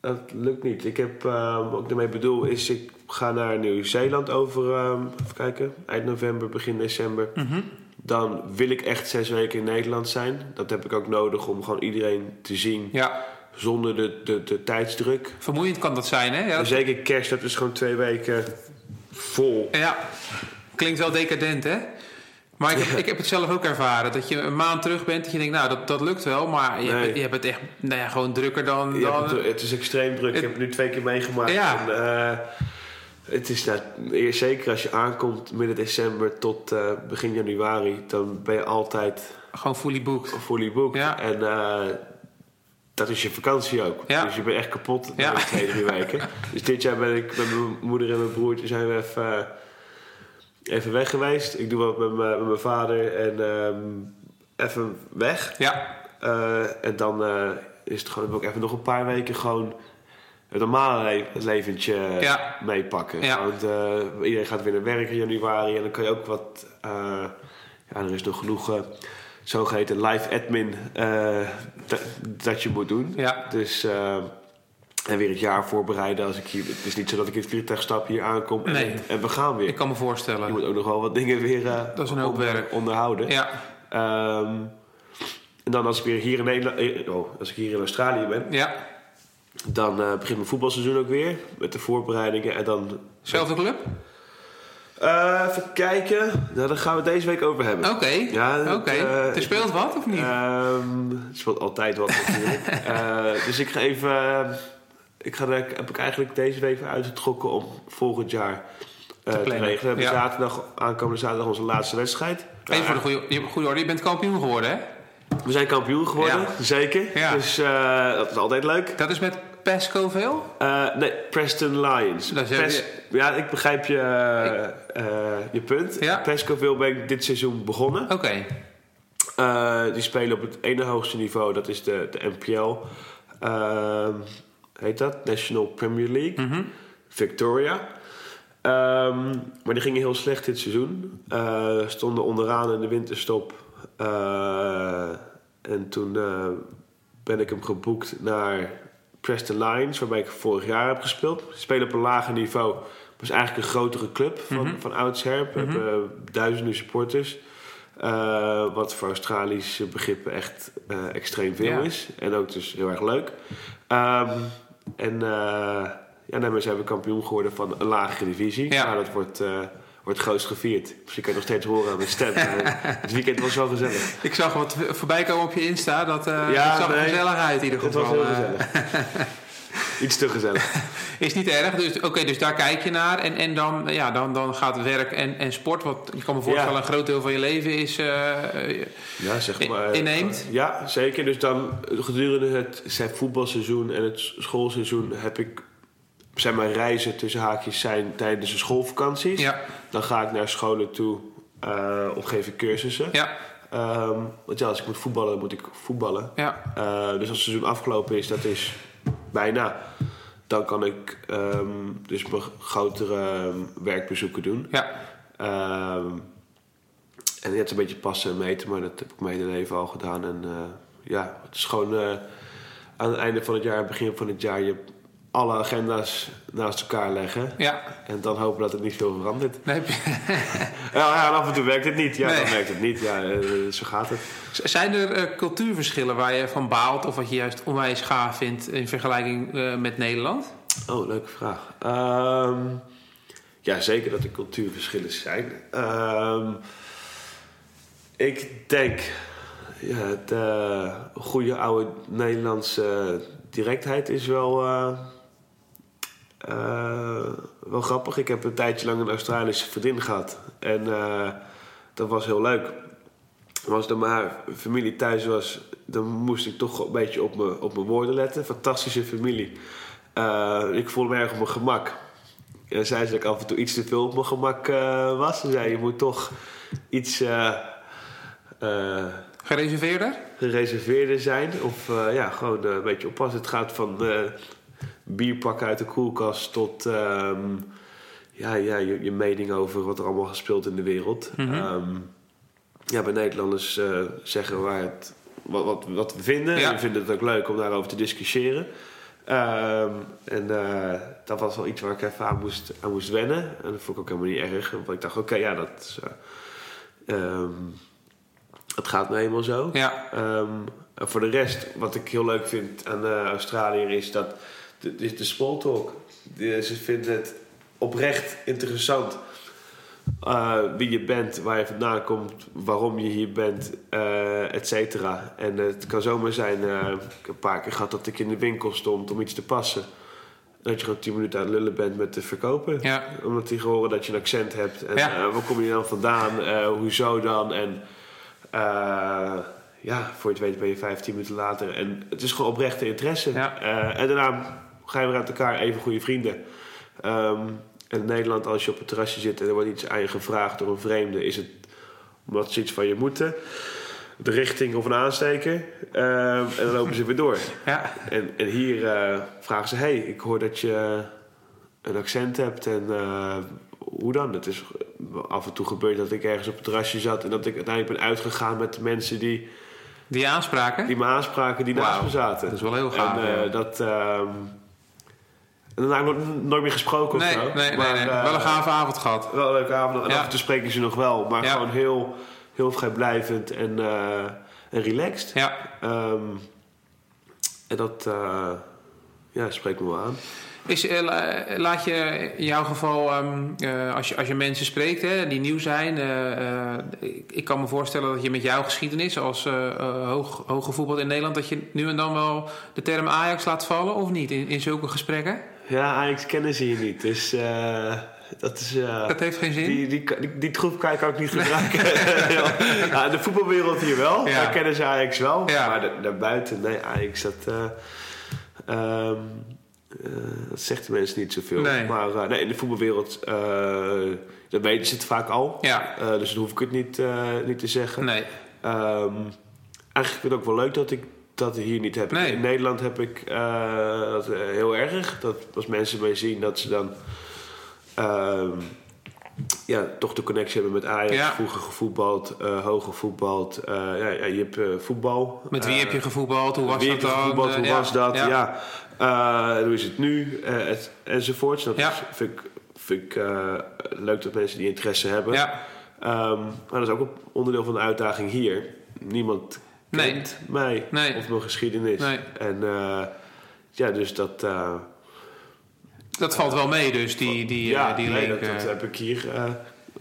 dat lukt niet. Ik heb, ehm, wat ik daarmee bedoel, is ik ga naar Nieuw-Zeeland over, ehm, even kijken, eind november, begin december. Dan wil ik echt zes weken in Nederland zijn. Dat heb ik ook nodig om gewoon iedereen te zien. Ja, zonder de, de, de tijdsdruk. Vermoeiend kan dat zijn, hè? Ja, zeker kerst, dat is gewoon twee weken vol. ja. Klinkt wel decadent, hè? Maar ik heb, ik heb het zelf ook ervaren. Dat je een maand terug bent. Dat je denkt, nou, dat, dat lukt wel. Maar je, Nee. hebt, je hebt het echt nou ja, gewoon drukker dan... Dan het, het is extreem druk. Het- ik heb het nu twee keer meegemaakt. Ja. En, eh, het is nou, eerst zeker als je aankomt midden december tot eh, begin januari, dan ben je altijd gewoon fully booked. fully booked. Ja. En eh, dat is je vakantie ook. Ja. Dus je bent echt kapot na de twee, drie weken. [laughs] Dus dit jaar ben ik met mijn moeder en mijn broertje zijn we even, eh, even weg geweest. Ik doe wat met mijn, met mijn vader en ehm, even weg. Ja, Eh, en dan eh, is het gewoon ook even nog een paar weken gewoon het normale le- het leventje Ja. meepakken. Ja. Want eh, iedereen gaat weer naar werk in januari en dan kan je ook wat. eh, ja, er is nog genoeg eh, zogeheten live admin eh, dat- dat je moet doen. ja. Dus. En weer het jaar voorbereiden als ik hier. Het is niet zo dat ik in het vliegtuig stap hier aankom en, Nee. en we gaan weer. Ik kan me Je voorstellen. moet ook nog wel wat dingen weer eh, Dat is een hoop onder- werk. onderhouden. Ja, Ehm, en dan als ik weer hier in Nederland, eh, oh, als ik hier in Australië ben, ja. dan eh, begint mijn voetbalseizoen ook weer met de voorbereidingen. En dan. Zelfde club? Eh, even kijken. Nou, daar gaan we het deze week over hebben. Oké. Ja, Oké. eh, er speelt wat, of niet? Ehm, het speelt altijd wat natuurlijk. [laughs] Dus ik ga even. Ik ga, heb ik eigenlijk deze week weer uitgetrokken om volgend jaar eh, te, plannen. regelen. We hebben Ja. zaterdag, aankomende zaterdag onze laatste wedstrijd. Even voor de goede, je- goede orde, je bent kampioen geworden, hè? We zijn kampioen geworden, Ja. zeker. Ja. Dus eh, dat is altijd leuk. Dat is met Pesco veel? Eh, nee, Preston Lions. Dat is- Pes- ja, ik begrijp je, eh, je punt. Ja. Pescoville ben ik dit seizoen begonnen. Oké. Die spelen op het ene hoogste niveau, dat is de, de NPL. Heet dat? National Premier League. Mhm. Victoria. Ehm, maar die gingen heel slecht dit seizoen. Eh, stonden onderaan in de winterstop. Eh, en toen eh, ben ik hem geboekt naar Preston Lions, waarbij ik vorig jaar heb gespeeld. Ze spelen op een lager niveau. Het was eigenlijk een grotere club van, van oudsher. We hebben duizenden supporters. Wat voor Australische begrippen echt extreem veel Ja. is. En ook dus heel erg leuk. Ehm, en eh ja, daarmee zijn we kampioen geworden van een lagere divisie. Ja. Maar dat wordt, eh, wordt grootst gevierd. Misschien kan je nog steeds horen aan mijn stem. [laughs] het weekend was wel gezellig. Ik zag wat voorbij komen op je Insta. Dat, eh Ja, het zag nee. gezellig uit in ieder Het was geval. heel gezellig. [laughs] Iets te gezellig. Is niet erg. Dus, Oké, dus daar kijk je naar. En, en dan, ja, dan, dan gaat werk en, en sport, wat ik kan me voorstellen Ja. een groot deel van je leven is... eh, eh, Ja, zeg maar. inneemt? Ja, zeker. Dus dan gedurende het zeg, voetbalseizoen en het schoolseizoen heb ik. Zijn mijn reizen tussen haakjes zijn tijdens de schoolvakanties. ja, Dan ga ik naar scholen toe eh of geef ik cursussen. ja, Ehm, want ja, als ik moet voetballen, dan moet ik voetballen. ja, Eh, dus als het seizoen afgelopen is, dat is bijna. Dan kan ik ehm, dus mijn grotere ehm, werkbezoeken doen. ja. Ehm, en het is een beetje passen en meten, maar dat heb ik mijn hele leven al gedaan. En eh, ja, het is gewoon eh, aan het einde van het jaar, begin van het jaar, je alle agenda's naast elkaar leggen. ja. En dan hopen dat het niet veel verandert. Je- [laughs] Ja, en af en toe werkt het niet. Ja, Nee. dan werkt het niet. Ja, eh, zo gaat het. Zijn er eh, cultuurverschillen waar je van baalt of wat je juist onwijs gaaf vindt in vergelijking eh, met Nederland? Oh, leuke vraag. Ehm, ja, zeker dat er cultuurverschillen zijn. Ehm, ik denk, ja, het goede oude Nederlandse directheid is wel, eh, wel grappig. Ik heb een tijdje lang een Australische vriendin gehad. En eh, dat was heel leuk. Maar Als er maar familie thuis was, dan moest ik toch een beetje op mijn, op mijn woorden letten. Fantastische familie. Eh, ik voelde me erg op mijn gemak. En zei ze dat ik af en toe iets te veel op mijn gemak was. Ze zei, je moet toch iets Gereserveerder? gereserveerder zijn. Of ja, gewoon een beetje oppassen. Het gaat van eh bierpakken uit de koelkast tot ehm, ja, ja, je, je mening over wat er allemaal gespeeld in de wereld. Mhm. Ehm, ja, bij Nederlanders eh, zeggen waar het, wat, wat, wat we vinden. Ja. En we vinden het ook leuk om daarover te discussiëren. Ehm, en eh, dat was wel iets waar ik even aan moest, aan moest wennen. En dat vond ik ook helemaal niet erg. Want ik dacht, oké, ja, dat is, eh, het gaat nou eenmaal zo. Ja. En voor de rest, wat ik heel leuk vind aan uh, Australië is dat de, de, de small talk. De, ze vinden het oprecht interessant uh, wie je bent, waar je vandaan komt, waarom je hier bent, uh, et cetera. En het kan zomaar zijn, uh, ik heb een paar keer gehad dat ik in de winkel stond om iets te passen. Dat je gewoon tien minuten aan het lullen bent met de verkoper. Ja. Omdat die horen dat je een accent hebt. En Ja. waar kom je dan vandaan? hoezo dan? En ja, voor je het weet ben je 15 minuten later. En het is gewoon oprechte interesse. Ja. en daarna ga je weer uit elkaar even goede vrienden. Um, en in Nederland, als je op het terrasje zit en er wordt iets aan je gevraagd door een vreemde, is het omdat ze iets van je moeten, de richting of een aansteker. Um, en dan lopen ze weer door. [laughs] Ja. En, en hier uh, vragen ze: hey, ik hoor dat je een accent hebt en uh, hoe dan? Het is af en toe gebeurd dat ik ergens op het terrasje zat en dat ik uiteindelijk ben uitgegaan met de mensen die. Die aanspraken? Die me aanspraken, die naast me zaten. Dat is wel heel gaaf. En ja. dat. Um, en daarna heb ik nooit meer gesproken nee, of zo. nee, maar, nee, nee. uh, wel een gave avond gehad. Wel een leuke avond. En Ja. af en toe spreken ze nog wel. Maar Ja. gewoon heel, heel vrijblijvend en, uh, en relaxed. Ja. Um, en dat uh, ja, spreekt me wel aan. Is, uh, laat je in jouw geval, um, uh, als, je, als je mensen spreekt hè, die nieuw zijn, uh, ik, ik, kan me voorstellen dat je met jouw geschiedenis als hoog, hooggevoetbald in Nederland, dat je nu en dan wel de term Ajax laat vallen of niet in, in zulke gesprekken? Ja, Ajax kennen ze hier niet. Dus dat is. dat heeft geen zin. Die, die, die, die troep kan ik ook niet gebruiken. [laughs] ja, de voetbalwereld hier wel, Ja. daar kennen ze Ajax wel. Ja. Maar da- daarbuiten, nee, Ajax dat. Um, uh, dat zegt de mensen niet zoveel. Nee. Maar nee, in de voetbalwereld, dan weten ze het vaak al. Ja. dus dan hoef ik het niet, niet te zeggen. Nee. Um, eigenlijk vind ik het ook wel leuk dat ik dat hier niet heb. Nee. In Nederland heb ik dat heel erg. Dat als mensen mij zien, dat ze dan um, ja, toch de connectie hebben met Ajax. Ja. Vroeger gevoetbald, hoger gevoetbald. ja, ja, je hebt voetbal. Met wie heb je gevoetbald? Hoe was wie dat heb je dan? gevoetbald? Hoe was dat? Ja. Hoe is het nu? Het, enzovoorts. Dat is, vind ik, vind ik leuk dat mensen die interesse hebben. Ja. Um, maar dat is ook een onderdeel van de uitdaging hier. Niemand Nee. mij Nee. of mijn geschiedenis. Nee. En uh, ja, dus dat... uh, Dat valt wel mee dus, die, die, ja, uh, die link. dat, dat heb ik hier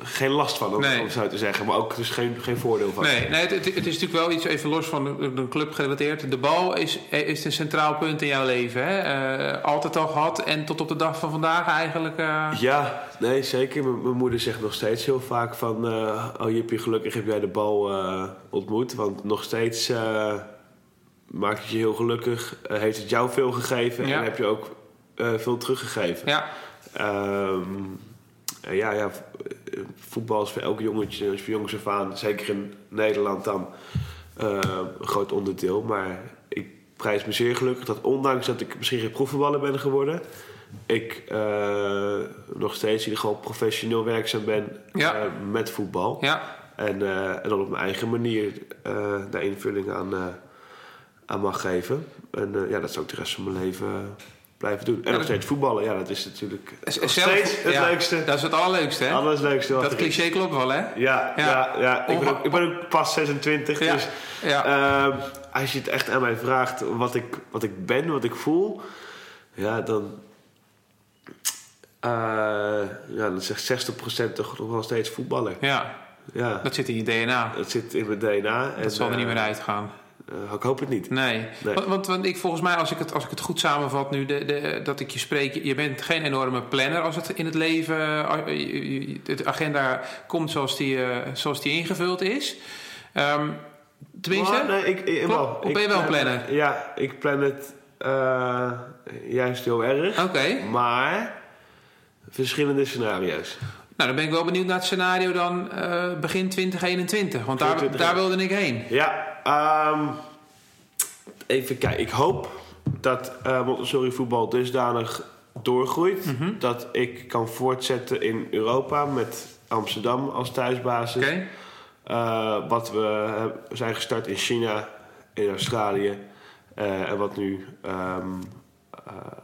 geen last van, om, Nee. zo te zeggen. Maar ook dus geen, geen voordeel van. Nee, nee het, het, het is natuurlijk wel iets even los van de, de club gerelateerd. De bal is, is een centraal punt in jouw leven. Hè? Uh, altijd al gehad en tot op de dag van vandaag eigenlijk. Uh... Ja, nee, zeker. M mijn moeder zegt nog steeds heel vaak van... Uh, oh Jippie, gelukkig heb jij de bal ontmoet. Want nog steeds maakt het je heel gelukkig. heeft het jou veel gegeven Ja. en heb je ook veel teruggegeven. Ja. Um, ja, ja, voetbal is voor elk jongetje, is voor jongens af aan, zeker in Nederland dan, uh, een groot onderdeel. Maar ik prijs me zeer gelukkig dat ondanks dat ik misschien geen profvoetballer ben geworden, ik uh, nog steeds in ieder geval professioneel werkzaam ben Ja. uh, met voetbal. Ja. En, en dan op mijn eigen manier daar invulling aan, aan mag geven. En ja, dat zou ik de rest van mijn leven blijven doen. En nog steeds voetballen, ja, dat is natuurlijk nog Zelf- steeds het ja, leukste. Dat is het allerleukste, hè? Allerleukste Dat cliché klopt wel, hè? Ja, ja. Ja. ja, Ik, ben ook, ik ben ook pas 26, Ja, dus ja. ehm, als je het echt aan mij vraagt wat ik, wat ik ben, wat ik voel, ja, dan, eh, ja, dan zegt 60% toch nog wel steeds voetballer. Ja, Ja, dat zit in je DNA. dat zit in mijn DNA. Dat zal er niet meer uitgaan. Ik hoop het niet. Nee. Nee. Want, want, want ik, volgens mij, als ik het, als ik het goed samenvat nu, de, de, dat ik je spreek, je bent geen enorme planner als het in het leven, uh, de agenda komt zoals die, uh, zoals die ingevuld is. Um, tenminste, nee, ik, ik, wel. Of ben je wel een plan- planner? Ja, ik plan het eh, juist heel erg. oké. Maar verschillende scenario's. Nou, dan ben ik wel benieuwd naar het scenario dan uh, begin 2021, want daar, 2021. daar wilde ik heen. Ja, um, even kijken. Ik hoop dat uh, Montessori voetbal dusdanig doorgroeit Mhm. dat ik kan voortzetten in Europa met Amsterdam als thuisbasis. Uh, wat we uh, zijn gestart in China, in Australië uh, en wat nu um,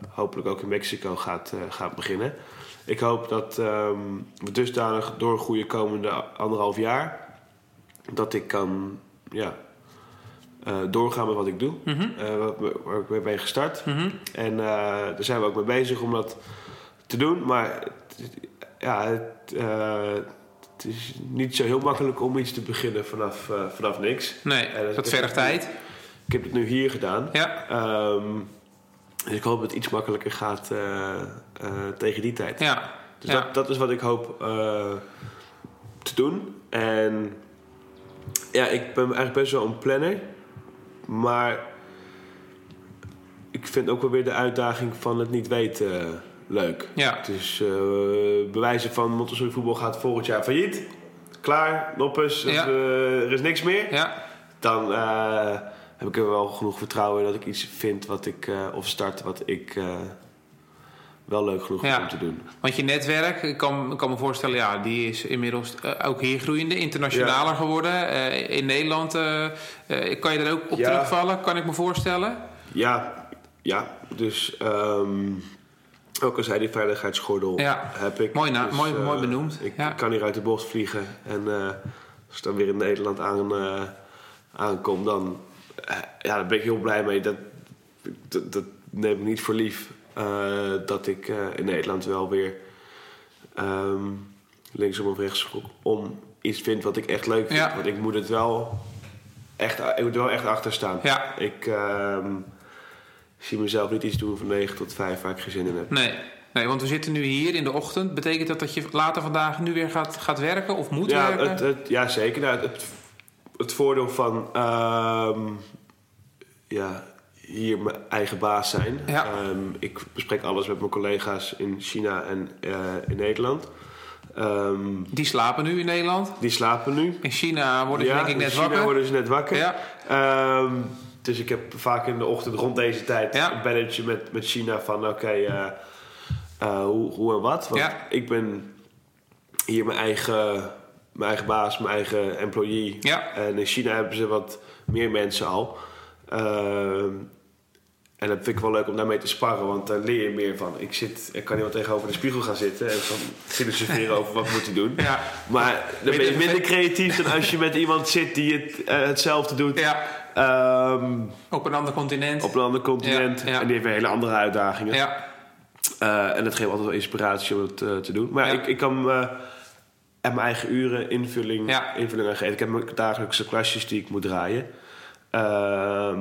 hopelijk ook in Mexico gaat, gaat beginnen. Ik hoop dat um, we dusdanig doorgroeien komende anderhalf jaar dat ik kan ja, eh, doorgaan met wat ik doe. Mhm. Eh, waar ik mee ben gestart. Mhm. En eh, daar zijn we ook mee bezig om dat te doen. Maar ja, het, het is niet zo heel makkelijk om iets te beginnen vanaf, vanaf niks. Nee, dat- dat vergt tijd. Ik heb het nu hier gedaan. Ja, Ehm, en ik hoop dat het iets makkelijker gaat tegen die tijd. ja. Dus ja. dat, dat is wat ik hoop te doen. En ja, ik ben eigenlijk best wel een planner. Maar ik vind ook wel weer de uitdaging van het niet weten eh, leuk. Ja. Dus eh bewijzen van Montessori voetbal gaat volgend jaar failliet. Klaar, noppes, Ja. eh, er is niks meer. ja. Dan heb ik er wel genoeg vertrouwen in dat ik iets vind wat ik, of start wat ik wel leuk genoeg Ja. om te doen. Want je netwerk, ik kan, ik kan me voorstellen, ja, die is inmiddels eh, ook hier groeiende, internationaler geworden. Eh, in Nederland eh, kan je er ook op Ja. terugvallen, kan ik me voorstellen. Ja, ja. Dus ehm, ook al zei die veiligheidsgordel heb ik. Mooi na- Dus, mooi- mooi benoemd. Ik kan hier uit de bocht vliegen. En als ik dan weer in Nederland aan, aankom, dan, ja, dan ben ik heel blij mee. Dat, dat, dat neem ik niet voor lief. Eh, dat ik eh, in Nederland wel weer ehm, linksom of rechtsom iets vind wat ik echt leuk vind. Ja. Want ik moet het wel echt, ik moet er wel echt achter staan. Ja. Ik ehm, zie mezelf niet iets doen van 9 tot 5 waar ik geen zin in heb. Nee. nee, want we zitten nu hier in de ochtend. Betekent dat dat je later vandaag nu weer gaat, gaat werken of moet Ja, werken? het, het, ja zeker. Nou, het, het voordeel van ehm, ja, hier mijn eigen baas zijn. Ja. Ehm, ik bespreek alles met mijn collega's in China en eh, in Nederland. Ehm, Die slapen nu in Nederland. die slapen nu. In China worden ze ja, denk ik net in China wakker. worden ze net wakker. Ja. Ehm, dus ik heb vaak in de ochtend rond deze tijd Ja. een belletje met, met China van oké, eh, eh, hoe, hoe en wat. Want ik ben hier mijn eigen, mijn eigen baas, mijn eigen employee. En in China hebben ze wat meer mensen al. En dat vind ik wel leuk om daarmee te sparren, want daar leer je meer van. Ik, zit, ik kan niet wel tegenover de spiegel gaan zitten en van filosoferen over wat moet hij doen. Ja. Maar dan ben je minder creatief dan als je met iemand zit die het, eh, hetzelfde doet. Ja, Ehm, op een ander continent. op een ander continent. Ja. En die heeft weer hele andere uitdagingen. Ja, Eh, en dat geeft altijd wel inspiratie om het eh, te doen. Maar ik, ik kan en mijn eigen uren invulling, invulling aan geven. Ik heb mijn dagelijkse klasjes die ik moet draaien. Ehm,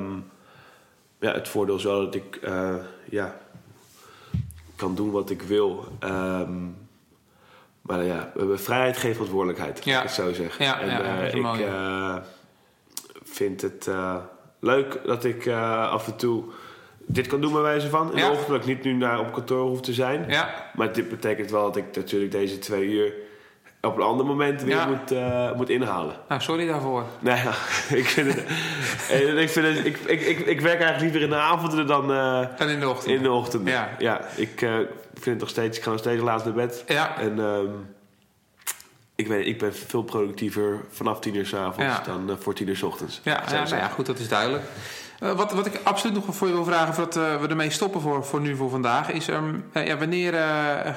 ja, het voordeel is wel dat ik eh, ja, kan doen wat ik wil. Ehm, maar ja, we hebben vrijheid geeft verantwoordelijkheid, Ja. ik het zo zeggen. Ja, en ja, eh, ik mooi. eh, vind het leuk dat ik af en toe dit kan doen bij wijze van. In de ochtend dat ik niet nu naar op kantoor hoef te zijn. Maar dit betekent wel dat ik natuurlijk deze twee uur op een ander moment weer Ja. moet, eh, moet inhalen. nou sorry daarvoor. Nou ja, [laughs] ik vind het, ik, vind het ik, ik, ik, ik werk eigenlijk liever in de avonden dan eh, En in de ochtend. in de ochtend. Ja. ja ik eh, vind het nog steeds, ik ga nog steeds laat naar bed. Ja, En ehm, ik, weet, ik ben veel productiever vanaf tien uur s avonds Ja. dan voor tien uur s ochtends. ja, ja, nou ja, goed, dat is duidelijk. Eh, wat, wat ik absoluut nog voor je wil vragen, voordat eh, we ermee stoppen voor, voor nu, voor vandaag, is ehm, eh, ja, wanneer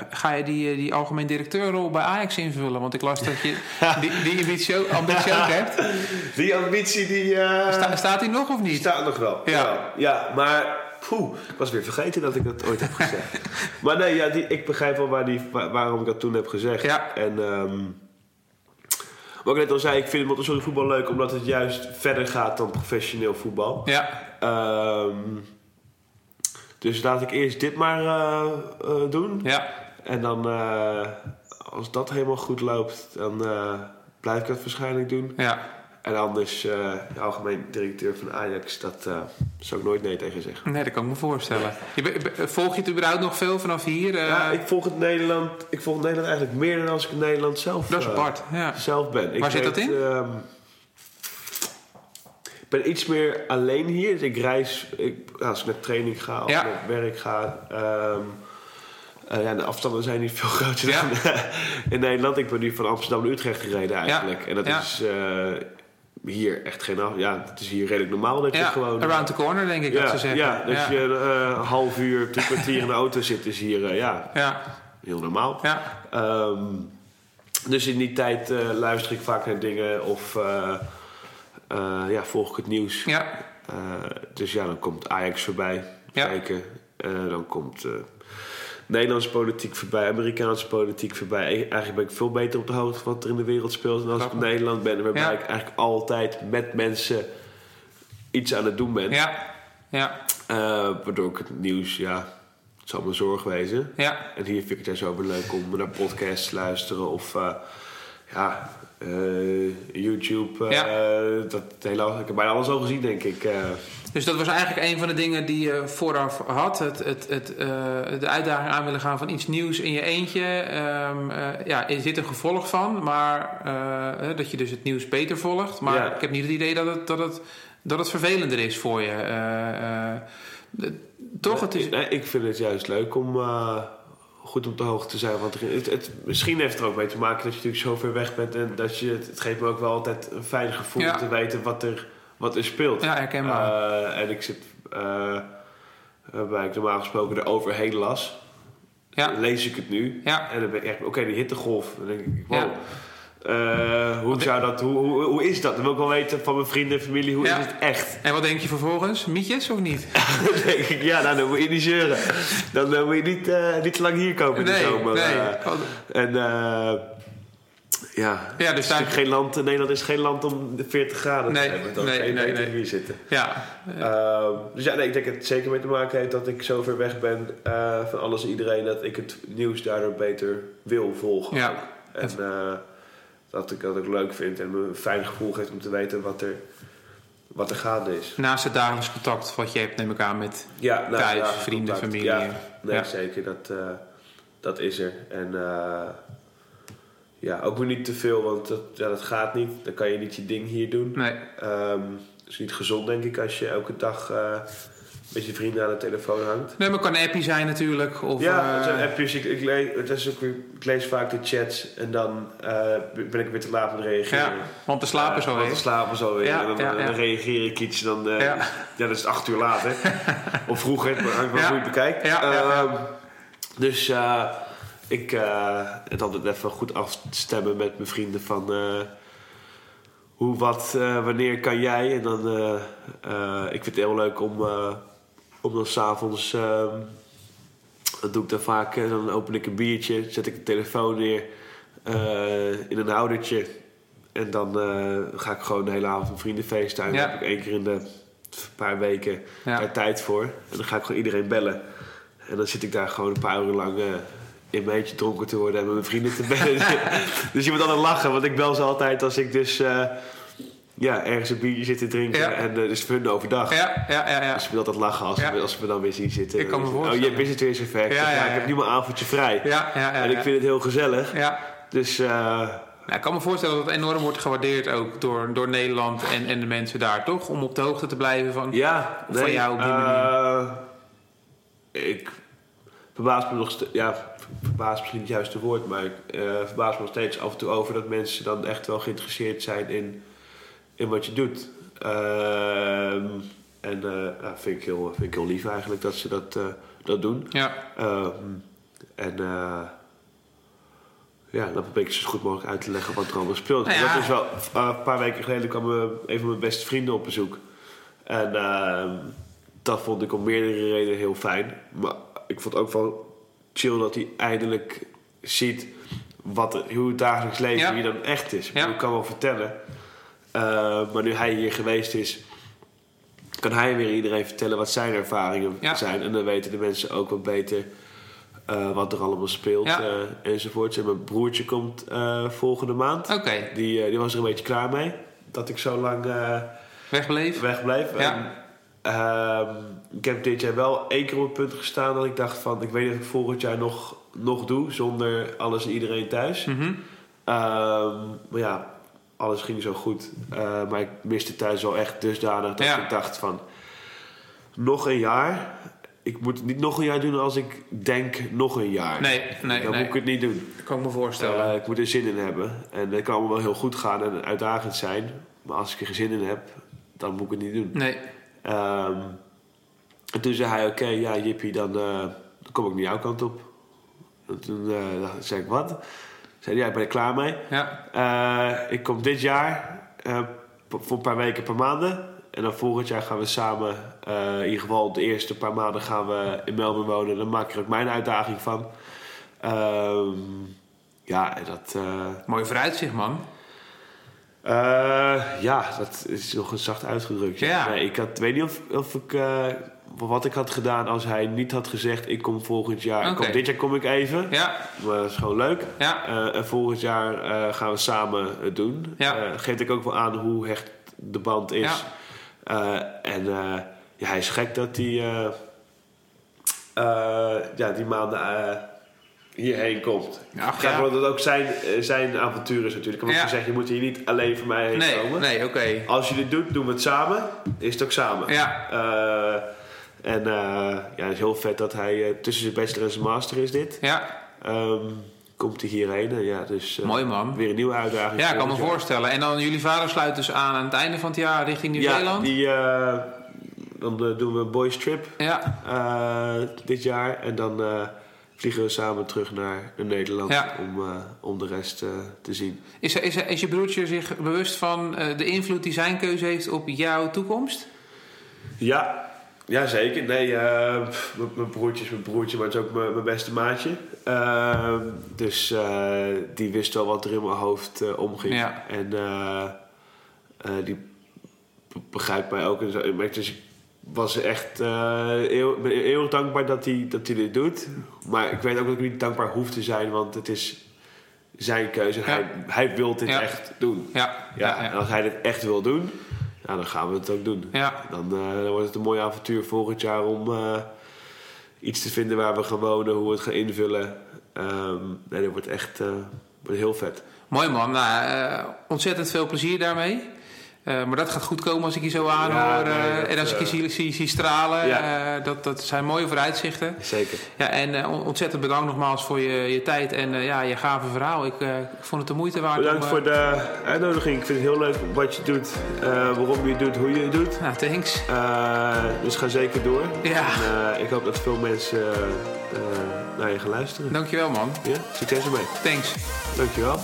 ga je die, die algemeen directeurrol bij Ajax invullen? Want ik las dat je [laughs] die, die ambitie, ook- ambitie ook hebt. [laughs] Die ambitie die, Sta- staat die nog of niet? staat nog wel. Ja. Ja, ja maar poeh, ik was weer vergeten dat ik dat ooit heb gezegd. [laughs] maar nee, ja, die, ik begrijp wel waar die, waar- waarom ik dat toen heb gezegd. Ja. En ehm, wat ik net al zei, ik vind Montessori voetbal leuk omdat het juist verder gaat dan professioneel voetbal. Ja, Ehm, dus laat ik eerst dit maar eh, eh, doen. ja, En dan, eh, als dat helemaal goed loopt, dan blijf ik dat waarschijnlijk doen. ja. En anders, eh, de algemeen directeur van Ajax, dat eh, zou ik nooit nee tegen zeggen. Nee, dat kan ik me voorstellen. Je, be- be- volg je het überhaupt nog veel vanaf hier? Eh, ja, ik volg het Nederland, ik volg Nederland eigenlijk meer dan als ik in Nederland zelf, dat is apart, ja. zelf ben. Ik Waar zit dat in? ehm, ik ben iets meer alleen hier. Dus ik reis, ik, als ik naar training ga of Ja. naar werk ga. eh, ja, de afstanden zijn niet [laughs] veel groter Ja. dan in Nederland. Ik ben nu van Amsterdam naar Utrecht gereden eigenlijk. En dat Ja. is hier echt geen... af- Ja, het is hier redelijk normaal dat je Ja, gewoon... around the corner denk ik dat ze zeggen. Ja, dat ja. je eh, een half uur, drie kwartier in de auto zit, is hier eh, ja, ja, heel normaal. ja, Ehm, dus in die tijd eh, luister ik vaak naar dingen of eh, eh, ja, volg ik het nieuws. Ja, Eh, dus ja, dan komt Ajax voorbij kijken. Eh, dan komt eh, Nederlandse politiek voorbij, Amerikaanse politiek voorbij. E- Eigenlijk ben ik veel beter op de hoogte van wat er in de wereld speelt dan als ik in. Nederland ben. Waarbij Ja. ik eigenlijk altijd met mensen iets aan het doen ben. ja, ja, Eh, waardoor ik het nieuws, ja, het zal mijn zorg wezen. ja. En hier vind ik het juist zo weer leuk om naar podcasts te luisteren of eh, ja, eh, YouTube. Ja. dat hele, ik heb bijna alles al gezien, denk ik. Dus dat was eigenlijk een van de dingen die je vooraf had. Het, het, het, eh, de uitdaging aan willen gaan van iets nieuws in je eentje. Ehm, eh, ja, er zit een gevolg van, maar eh, dat je dus het nieuws beter volgt. Maar Ja. ik heb niet het idee dat het, dat het, dat het vervelender is voor je. De- toch? Het is, Nee, ik vind het juist leuk om goed op de hoogte te zijn. Want het, het, misschien heeft het er ook mee te maken dat je natuurlijk zo ver weg bent. En dat je, het, het geeft me ook wel altijd een fijn gevoel Ja. te weten wat er, wat er speelt. ja, herkenbaar. Eh, en ik zit, eh waarbij ik normaal gesproken er overheen las. ja, lees ik het nu. ja, En dan ben ik echt, oké, die hittegolf. Dan denk ik, wow. Eh, hoe, zou dat, hoe, hoe, hoe is dat? Dan wil ik wel weten van mijn vrienden en familie, hoe Ja. is het echt? En wat denk je vervolgens? Mietjes of niet? [laughs] denk ik, ja, nou, dan moet je niet zeuren. Dan eh, moet je niet, eh, niet te lang hier komen in de Nee, zomer. nee. eh. En eh, ja, Ja, dus daar- geen land, Nederland is geen land om de 40 graden Nee, te hebben. Nee, nee, nee. hier zitten. Ja, Ehm, dus ja, nee, ik denk dat het zeker mee te maken heeft dat ik zo ver weg ben eh, van alles en iedereen. Dat ik het nieuws daardoor beter wil volgen. Ja. En eh, dat ik dat ook leuk vind en me een fijn gevoel geeft om te weten wat er, wat er gaande is. naast het dagelijks contact wat je hebt, neem ik aan, met Ja, thuis, vrienden, contact. familie. Ja, nee, Ja. zeker. Dat, eh, dat is er. En ja, ook weer niet te veel, want dat, ja, dat gaat niet. Dan kan je niet je ding hier doen. Nee, Het is niet gezond, denk ik, als je elke dag eh, met je vrienden aan de telefoon hangt. nee maar het kan een appje zijn natuurlijk. Of, ja, eh, het zijn appjes. Ik, ik, lees, het is ook, ik lees vaak de chats en dan eh, ben ik weer te laat met reageren. ja, want te slapen Eh, zo Want weer. te slapen zo weer. Ja, en dan, ja, ja. dan reageer ik iets. Dan, eh, Ja. ja. dat is acht uur later. [laughs] of vroeger, maar hangt wel Ja. hoe je het bekijkt. Ja, ja, ja. Ehm, dus eh, ik eh, het altijd even goed afstemmen met mijn vrienden van... eh, hoe, wat, eh, wanneer kan jij? En dan, eh, ik vind het heel leuk om, om dan s'avonds... ehm dat doe ik dan vaak. Dan open ik een biertje, zet ik de telefoon neer in een houdertje. En dan ga ik gewoon de hele avond met vrienden feesten. Ja. Dan heb ik één keer in de paar weken Ja. daar tijd voor. En dan ga ik gewoon iedereen bellen. En dan zit ik daar gewoon een paar uur lang eh, in mijn eentje dronken te worden en met mijn vrienden te bellen. [laughs] dus je moet altijd lachen, want ik bel ze altijd als ik dus eh, ja, ergens een biertje zit te drinken. Ja. En uh, dus hun overdag. Ja, ja, ja. ja. Dus ik wil altijd lachen als, we, als we dan weer zien zitten. Ik kan me voorstellen. Oh, je is het weer zover. Ik Ja, ik heb nu mijn avondje vrij. Ja, ja, ja, en ik vind het heel gezellig. Ja. Dus eh, Nou, ik kan me voorstellen dat het enorm wordt gewaardeerd ook door, door Nederland en, en de mensen daar, toch? Om op de hoogte te blijven van... ja, van jou op die eh, ik verbaas me nog steeds... Ja, verbaas misschien niet het juiste woord, maar ik eh, verbaas me nog steeds af en toe over dat mensen dan echt wel geïnteresseerd zijn in, in wat je doet. Ehm, en eh ja, vind, ik heel, vind ik heel lief eigenlijk dat ze dat, eh, dat doen. Ja, Ehm, en eh, ja, dan probeer ik zo goed mogelijk uit te leggen wat er allemaal speelt. Nou ja. Dat is wel, eh, een paar weken geleden kwam eh, een van mijn beste vrienden op bezoek. En ehm, dat vond ik om meerdere redenen heel fijn. Maar ik vond ook wel chill dat hij eindelijk ziet wat, hoe het dagelijks leven Ja. hier dan echt is. Ja. Ik kan wel vertellen. Eh, maar nu hij hier geweest is, kan hij weer iedereen vertellen wat zijn ervaringen Ja. zijn. En dan weten de mensen ook wat beter eh, wat er allemaal speelt Ja. eh, enzovoorts. En mijn broertje komt volgende maand. oké. Die, die was er een beetje klaar mee. Dat ik zo lang Wegbleef. wegbleef. Ja. En, ehm, ik heb dit jaar wel één keer op het punt gestaan dat ik dacht van... ik weet niet of ik volgend jaar nog, nog doe zonder alles en iedereen thuis. Mhm. Ehm, maar ja, alles ging zo goed. Eh, maar ik miste thuis wel echt dusdanig dat Ja. ik dacht van... nog een jaar. Ik moet het niet nog een jaar doen als ik denk nog een jaar. Nee, nee, Dan nee. moet ik het niet doen. Dat kan ik me voorstellen. Eh, ik moet er zin in hebben. En het kan allemaal wel heel goed gaan en uitdagend zijn. Maar als ik er geen zin in heb, dan moet ik het niet doen. nee. Ehm, en toen zei hij, oké, ja Jippie, dan, eh, dan kom ik naar jouw kant op. En toen dacht- zei ik, wat? Zei hij, ja, ik ben er klaar mee. Ja. Eh, ik kom dit jaar, voor een paar weken, paar maanden. En dan volgend jaar gaan we samen, in ieder geval de eerste paar maanden gaan we in Melbourne wonen. Dan maak ik er ook mijn uitdaging van. Ehm, ja, en dat... Mooi vooruitzicht, man. Eh, ja, dat is nog een zacht uitgedrukt. Ja. Nee, ik had, weet niet of, of ik, eh, wat ik had gedaan als hij niet had gezegd: ik kom volgend jaar. ik. Kom, dit jaar kom ik even. Ja, Maar dat is gewoon leuk. ja, Eh, en volgend jaar gaan we samen het doen. Ja. Geeft ik ook wel aan hoe hecht de band is. En ja, hij is gek dat hij ja, die maanden hierheen komt. Ja, ja. het ook zijn, eh, zijn avontuur is natuurlijk. Want Ja. je zegt, je moet hier niet alleen voor mij heen Nee, komen. nee, oké. Als je dit doet, doen we het samen. Is het ook samen. Ja, Eh, en eh, ja, het is heel vet dat hij tussen zijn bachelor en zijn master is dit. ja. Ehm, komt hij hierheen. En ja, dus Mooi, man. weer een nieuwe uitdaging. Ja, ik kan me jaar. voorstellen. En dan jullie vader sluit dus aan aan het einde van het jaar richting Ja, Nieuw-Zeeland? die, eh, dan doen we een boys trip Ja, dit jaar. En dan vliegen we samen terug naar Nederland Ja. om, eh, om de rest eh, te zien. is, is, is je broertje zich bewust van eh, de invloed die zijn keuze heeft op jouw toekomst? Ja, ja zeker. Nee, eh, mijn broertje is mijn broertje, maar het is ook mijn mijn beste maatje. Ehm, dus eh, die wist wel wat er in mijn hoofd eh, omging. Ja. En eh, eh, die begrijpt mij ook. En zo. Dus ik was echt eh, heel, ben heel dankbaar dat hij, dat hij dit doet. Maar ik weet ook dat ik niet dankbaar hoef te zijn, want het is zijn keuze. Ja. Hij, hij wil dit Ja. echt doen. Ja, Ja, en als hij dit echt wil doen, ja, dan gaan we het ook doen. Ja. Dan, eh, dan wordt het een mooi avontuur volgend jaar om eh, iets te vinden waar we gaan wonen, hoe we het gaan invullen. Ehm nee, dat wordt echt wordt heel vet. Mooi man, nou, ontzettend veel plezier daarmee. Eh, maar dat gaat goed komen als ik je zo aanhoor. Ja, nee, eh, dat, en als ik je eh, zie, zie, zie stralen. Ja. dat, dat zijn mooie vooruitzichten. Zeker. Ja, en on- ontzettend bedankt nogmaals voor je, je tijd en ja, je gave verhaal. Ik, ik vond het de moeite waard. Bedankt om, voor de uitnodiging. Ik vind het heel leuk wat je doet, waarom je het doet, hoe je het doet. Nou, thanks. Dus ga zeker door. Ja. En, ik hoop dat veel mensen naar je gaan luisteren. Dankjewel man. Ja, succes ermee. Thanks. Dankjewel.